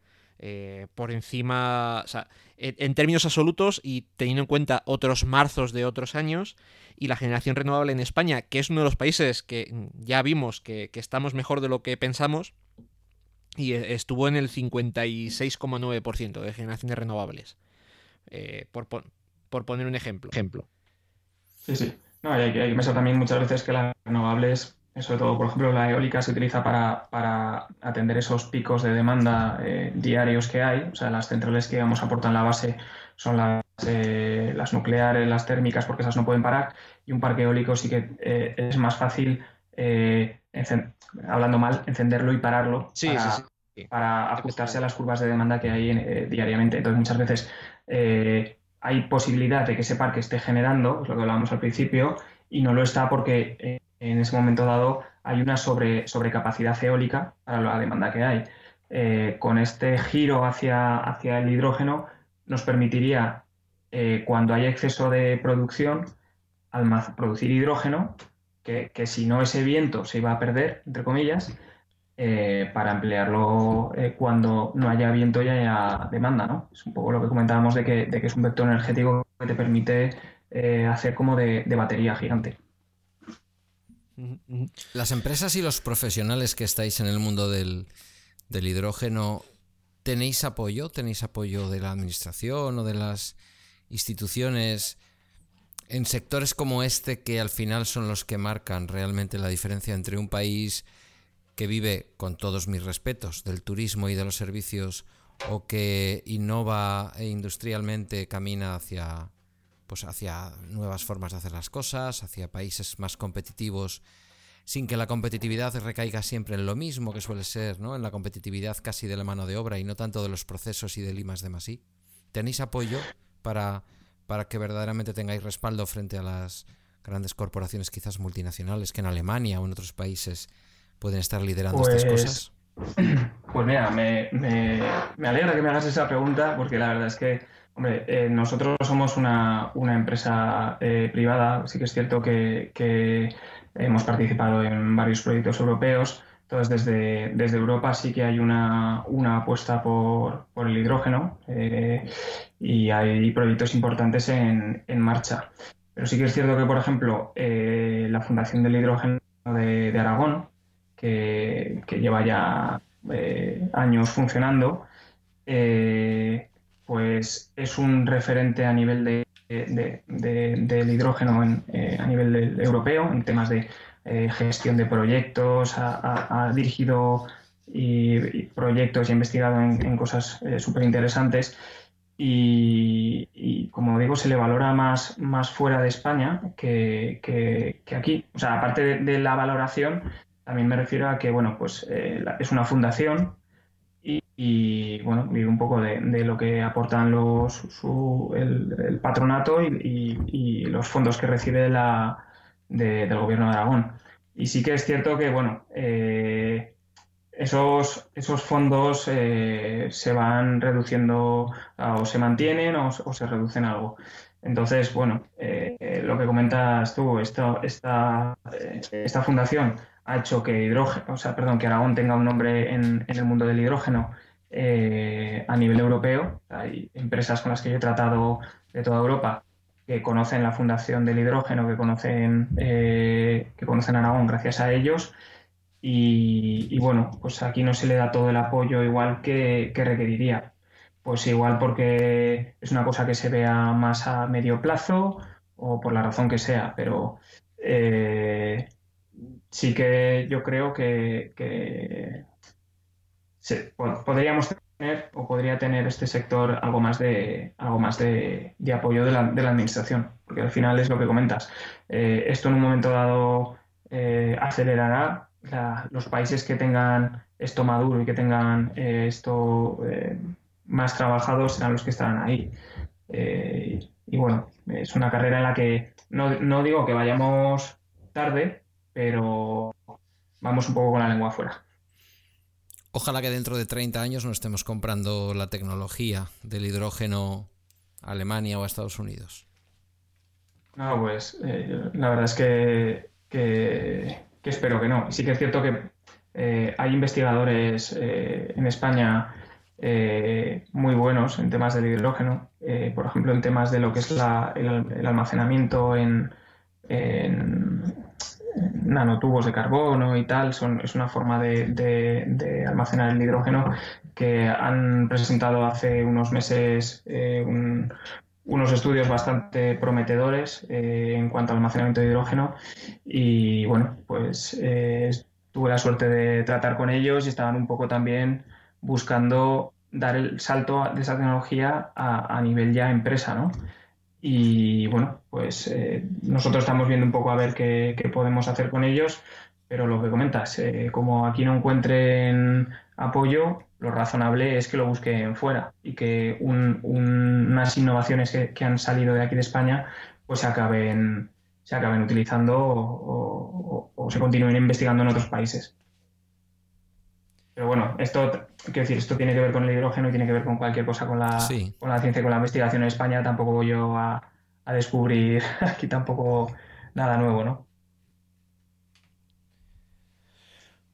por encima, o sea, en, términos absolutos y teniendo en cuenta otros marzos de otros años, y la generación renovable en España, que es uno de los países que ya vimos que estamos mejor de lo que pensamos, y e, estuvo en el 56,9% de generaciones renovables. Eh, por, poner un ejemplo. ejemplo. Sí, sí. No, hay, que pensar también muchas veces que las renovables, sobre todo, por ejemplo, la eólica se utiliza para, atender esos picos de demanda eh, diarios que hay. O sea, las centrales que vamos aportan la base son las, eh, las nucleares, las térmicas, porque esas no pueden parar. Y un parque eólico sí que es más fácil hablando mal, encenderlo y pararlo para, ajustarse a las curvas de demanda que hay eh, diariamente. Entonces, muchas veces eh, hay posibilidad de que ese parque esté generando, es lo que hablábamos al principio, y no lo está porque eh, en ese momento dado hay una sobre, sobrecapacidad eólica para la demanda que hay. con este giro hacia, hacia el hidrógeno nos permitiría, cuando hay exceso de producción, producir hidrógeno que, si no ese viento se iba a perder, entre comillas, eh, para emplearlo eh, cuando no haya viento y haya demanda, ¿no? Es un poco lo que comentábamos de que, es un vector energético que te permite eh, hacer como de, batería gigante. Las empresas y los profesionales que estáis en el mundo del, del hidrógeno, ¿tenéis apoyo? ¿Tenéis apoyo de la administración o de las instituciones? en sectores como este que al final son los que marcan realmente la diferencia entre un país que vive, con todos mis respetos, del turismo y de los servicios o que innova e industrialmente camina hacia pues hacia nuevas formas de hacer las cosas, hacia países más competitivos, sin que la competitividad recaiga siempre en lo mismo que suele ser, ¿no? En la competitividad casi de la mano de obra y no tanto de los procesos y del I de más ¿Tenéis apoyo para para que verdaderamente tengáis respaldo frente a las grandes corporaciones quizás multinacionales que en Alemania o en otros países pueden estar liderando estas pues, cosas? Pues mira, me, alegra que me hagas esa pregunta porque la verdad es que, hombre, eh, nosotros somos una, empresa eh, privada, sí que es cierto que, hemos participado en varios proyectos europeos, entonces, desde, desde Europa sí que hay una, apuesta por, el hidrógeno eh, y hay proyectos importantes en, marcha. Pero sí que es cierto que, por ejemplo, eh, la Fundación del Hidrógeno de, Aragón, que, lleva ya eh, años funcionando, pues es un referente a nivel de, del hidrógeno a nivel europeo en temas de eh, gestión de proyectos, ha, dirigido proyectos y ha investigado en, cosas eh, súper interesantes. Y, como digo, se le valora más, más fuera de España que, aquí. O sea, aparte de, la valoración, también me refiero a que, bueno, pues eh, es una fundación y, bueno, vive un poco de, lo que aportan los, el, patronato y, los fondos que recibe la, del gobierno de Aragón. Y sí que es cierto que, bueno, eh, esos, esos fondos eh, se van reduciendo o se mantienen o, se reducen algo. Entonces, bueno, eh, lo que comentas tú, esta, esta, esta fundación ha hecho que hidrógeno, o sea, perdón, que Aragón tenga un nombre en, en el mundo del hidrógeno a nivel europeo. Hay empresas con las que yo he tratado de toda Europa que conocen la fundación del hidrógeno, que conocen, eh, que conocen Aragón gracias a ellos. Y, bueno, pues aquí no se le da todo el apoyo igual que, requeriría. Pues igual porque es una cosa que se vea más a medio plazo o por la razón que sea, pero eh, sí que yo creo que, podríamos o podría tener este sector algo más de, algo más de, apoyo de la, administración, porque al final es lo que comentas. Eh, esto en un momento dado eh, acelerará. los países que tengan esto maduro y que tengan eh, esto más trabajado serán los que estarán ahí. y bueno, es una carrera en la que no, no digo que vayamos tarde, pero vamos un poco con la lengua afuera. Ojalá que dentro de 30 años no estemos comprando la tecnología del hidrógeno a Alemania o a Estados Unidos. No, pues eh, la verdad es que, espero que no. Sí que es cierto que eh, hay investigadores eh, en España muy buenos en temas del hidrógeno, por ejemplo en temas de lo que es el, almacenamiento en, nanotubos de carbono y tal, son, es una forma de, almacenar el hidrógeno que han presentado hace unos meses eh, unos estudios bastante prometedores eh, en cuanto al almacenamiento de hidrógeno y bueno, pues eh, tuve la suerte de tratar con ellos y estaban un poco también buscando dar el salto de esa tecnología a, a nivel ya empresa, ¿no? Y bueno, pues eh, nosotros estamos viendo un poco a ver qué, podemos hacer con ellos, pero lo que comentas, eh, como aquí no encuentren apoyo, lo razonable es que lo busquen fuera y que unas innovaciones que, han salido de aquí de España pues se acaben, se acaben utilizando o se continúen investigando en otros países. Pero bueno, esto, quiero decir, esto tiene que ver con el hidrógeno y tiene que ver con cualquier cosa con la, con la ciencia y con la investigación en España. Tampoco voy yo a, descubrir aquí tampoco nada nuevo, ¿no?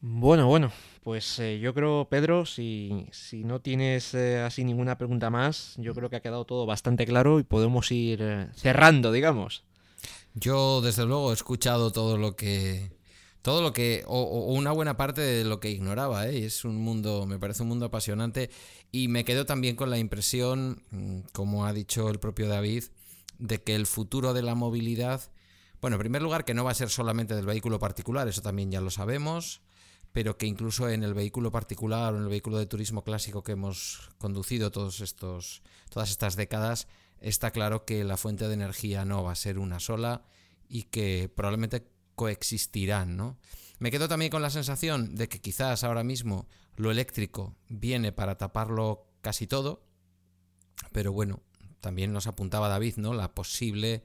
Bueno, bueno, pues eh, yo creo, Pedro, si, no tienes eh, así ninguna pregunta más, yo creo que ha quedado todo bastante claro y podemos ir eh, cerrando, digamos. Yo, desde luego, he escuchado todo lo que todo lo que, o, una buena parte de lo que ignoraba, ¿eh? es un mundo, me parece un mundo apasionante y me quedo también con la impresión, mm, como ha dicho el propio David, de que el futuro de la movilidad, bueno, en primer lugar que no va a ser solamente del vehículo particular, eso también ya lo sabemos, pero que incluso en el vehículo particular o en el vehículo de turismo clásico que hemos conducido todos estos, todas estas décadas, está claro que la fuente de energía no va a ser una sola y que probablemente coexistirán, ¿no? Me quedo también con la sensación de que quizás ahora mismo lo eléctrico viene para taparlo casi todo, pero bueno, también nos apuntaba David, ¿no? La posible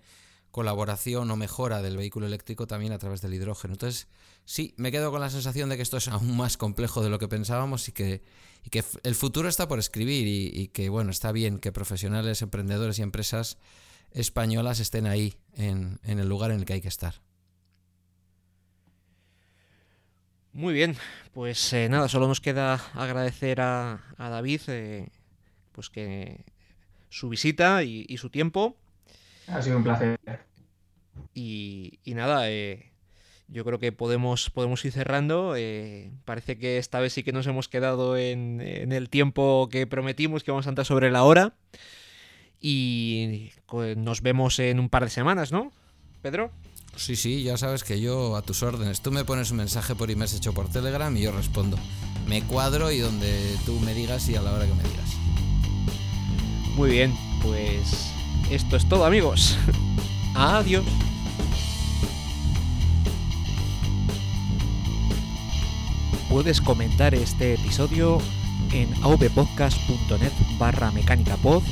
colaboración o mejora del vehículo eléctrico también a través del hidrógeno. Entonces, sí, me quedo con la sensación de que esto es aún más complejo de lo que pensábamos y que, que el futuro está por escribir y, que, bueno, está bien que profesionales, emprendedores y empresas españolas estén ahí en el lugar en el que hay que estar. Muy bien, pues eh, nada, solo nos queda agradecer a, David eh, pues que su visita y, su tiempo. Ha sido un placer. Y, nada, eh, yo creo que podemos, podemos ir cerrando. parece que esta vez sí que nos hemos quedado en, en, el tiempo que prometimos, que vamos a andar sobre la hora. Y pues, nos vemos en un par de semanas, ¿no, Pedro? Sí, sí, ya sabes que yo a tus órdenes. Tú me pones un mensaje por email hecho por Telegram y yo respondo. Me cuadro y donde tú me digas y a la hora que me digas. Muy bien, pues esto es todo amigos. Adiós. Puedes comentar este episodio en avpodcast.net barra mecánicapod,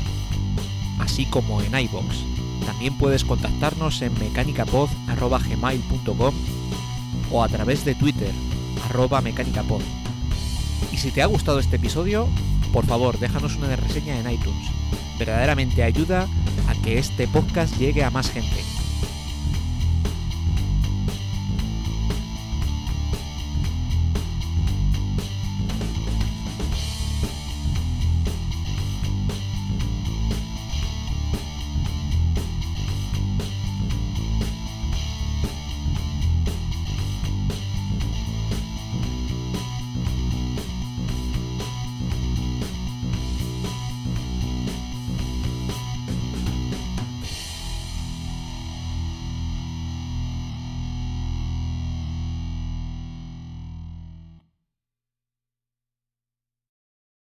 así como en iBox también puedes contactarnos en mecanicapod.gmail.com o a través de Twitter, arroba mecánicapod. Y si te ha gustado este episodio, por favor déjanos una reseña en iTunes. Verdaderamente ayuda a que este podcast llegue a más gente.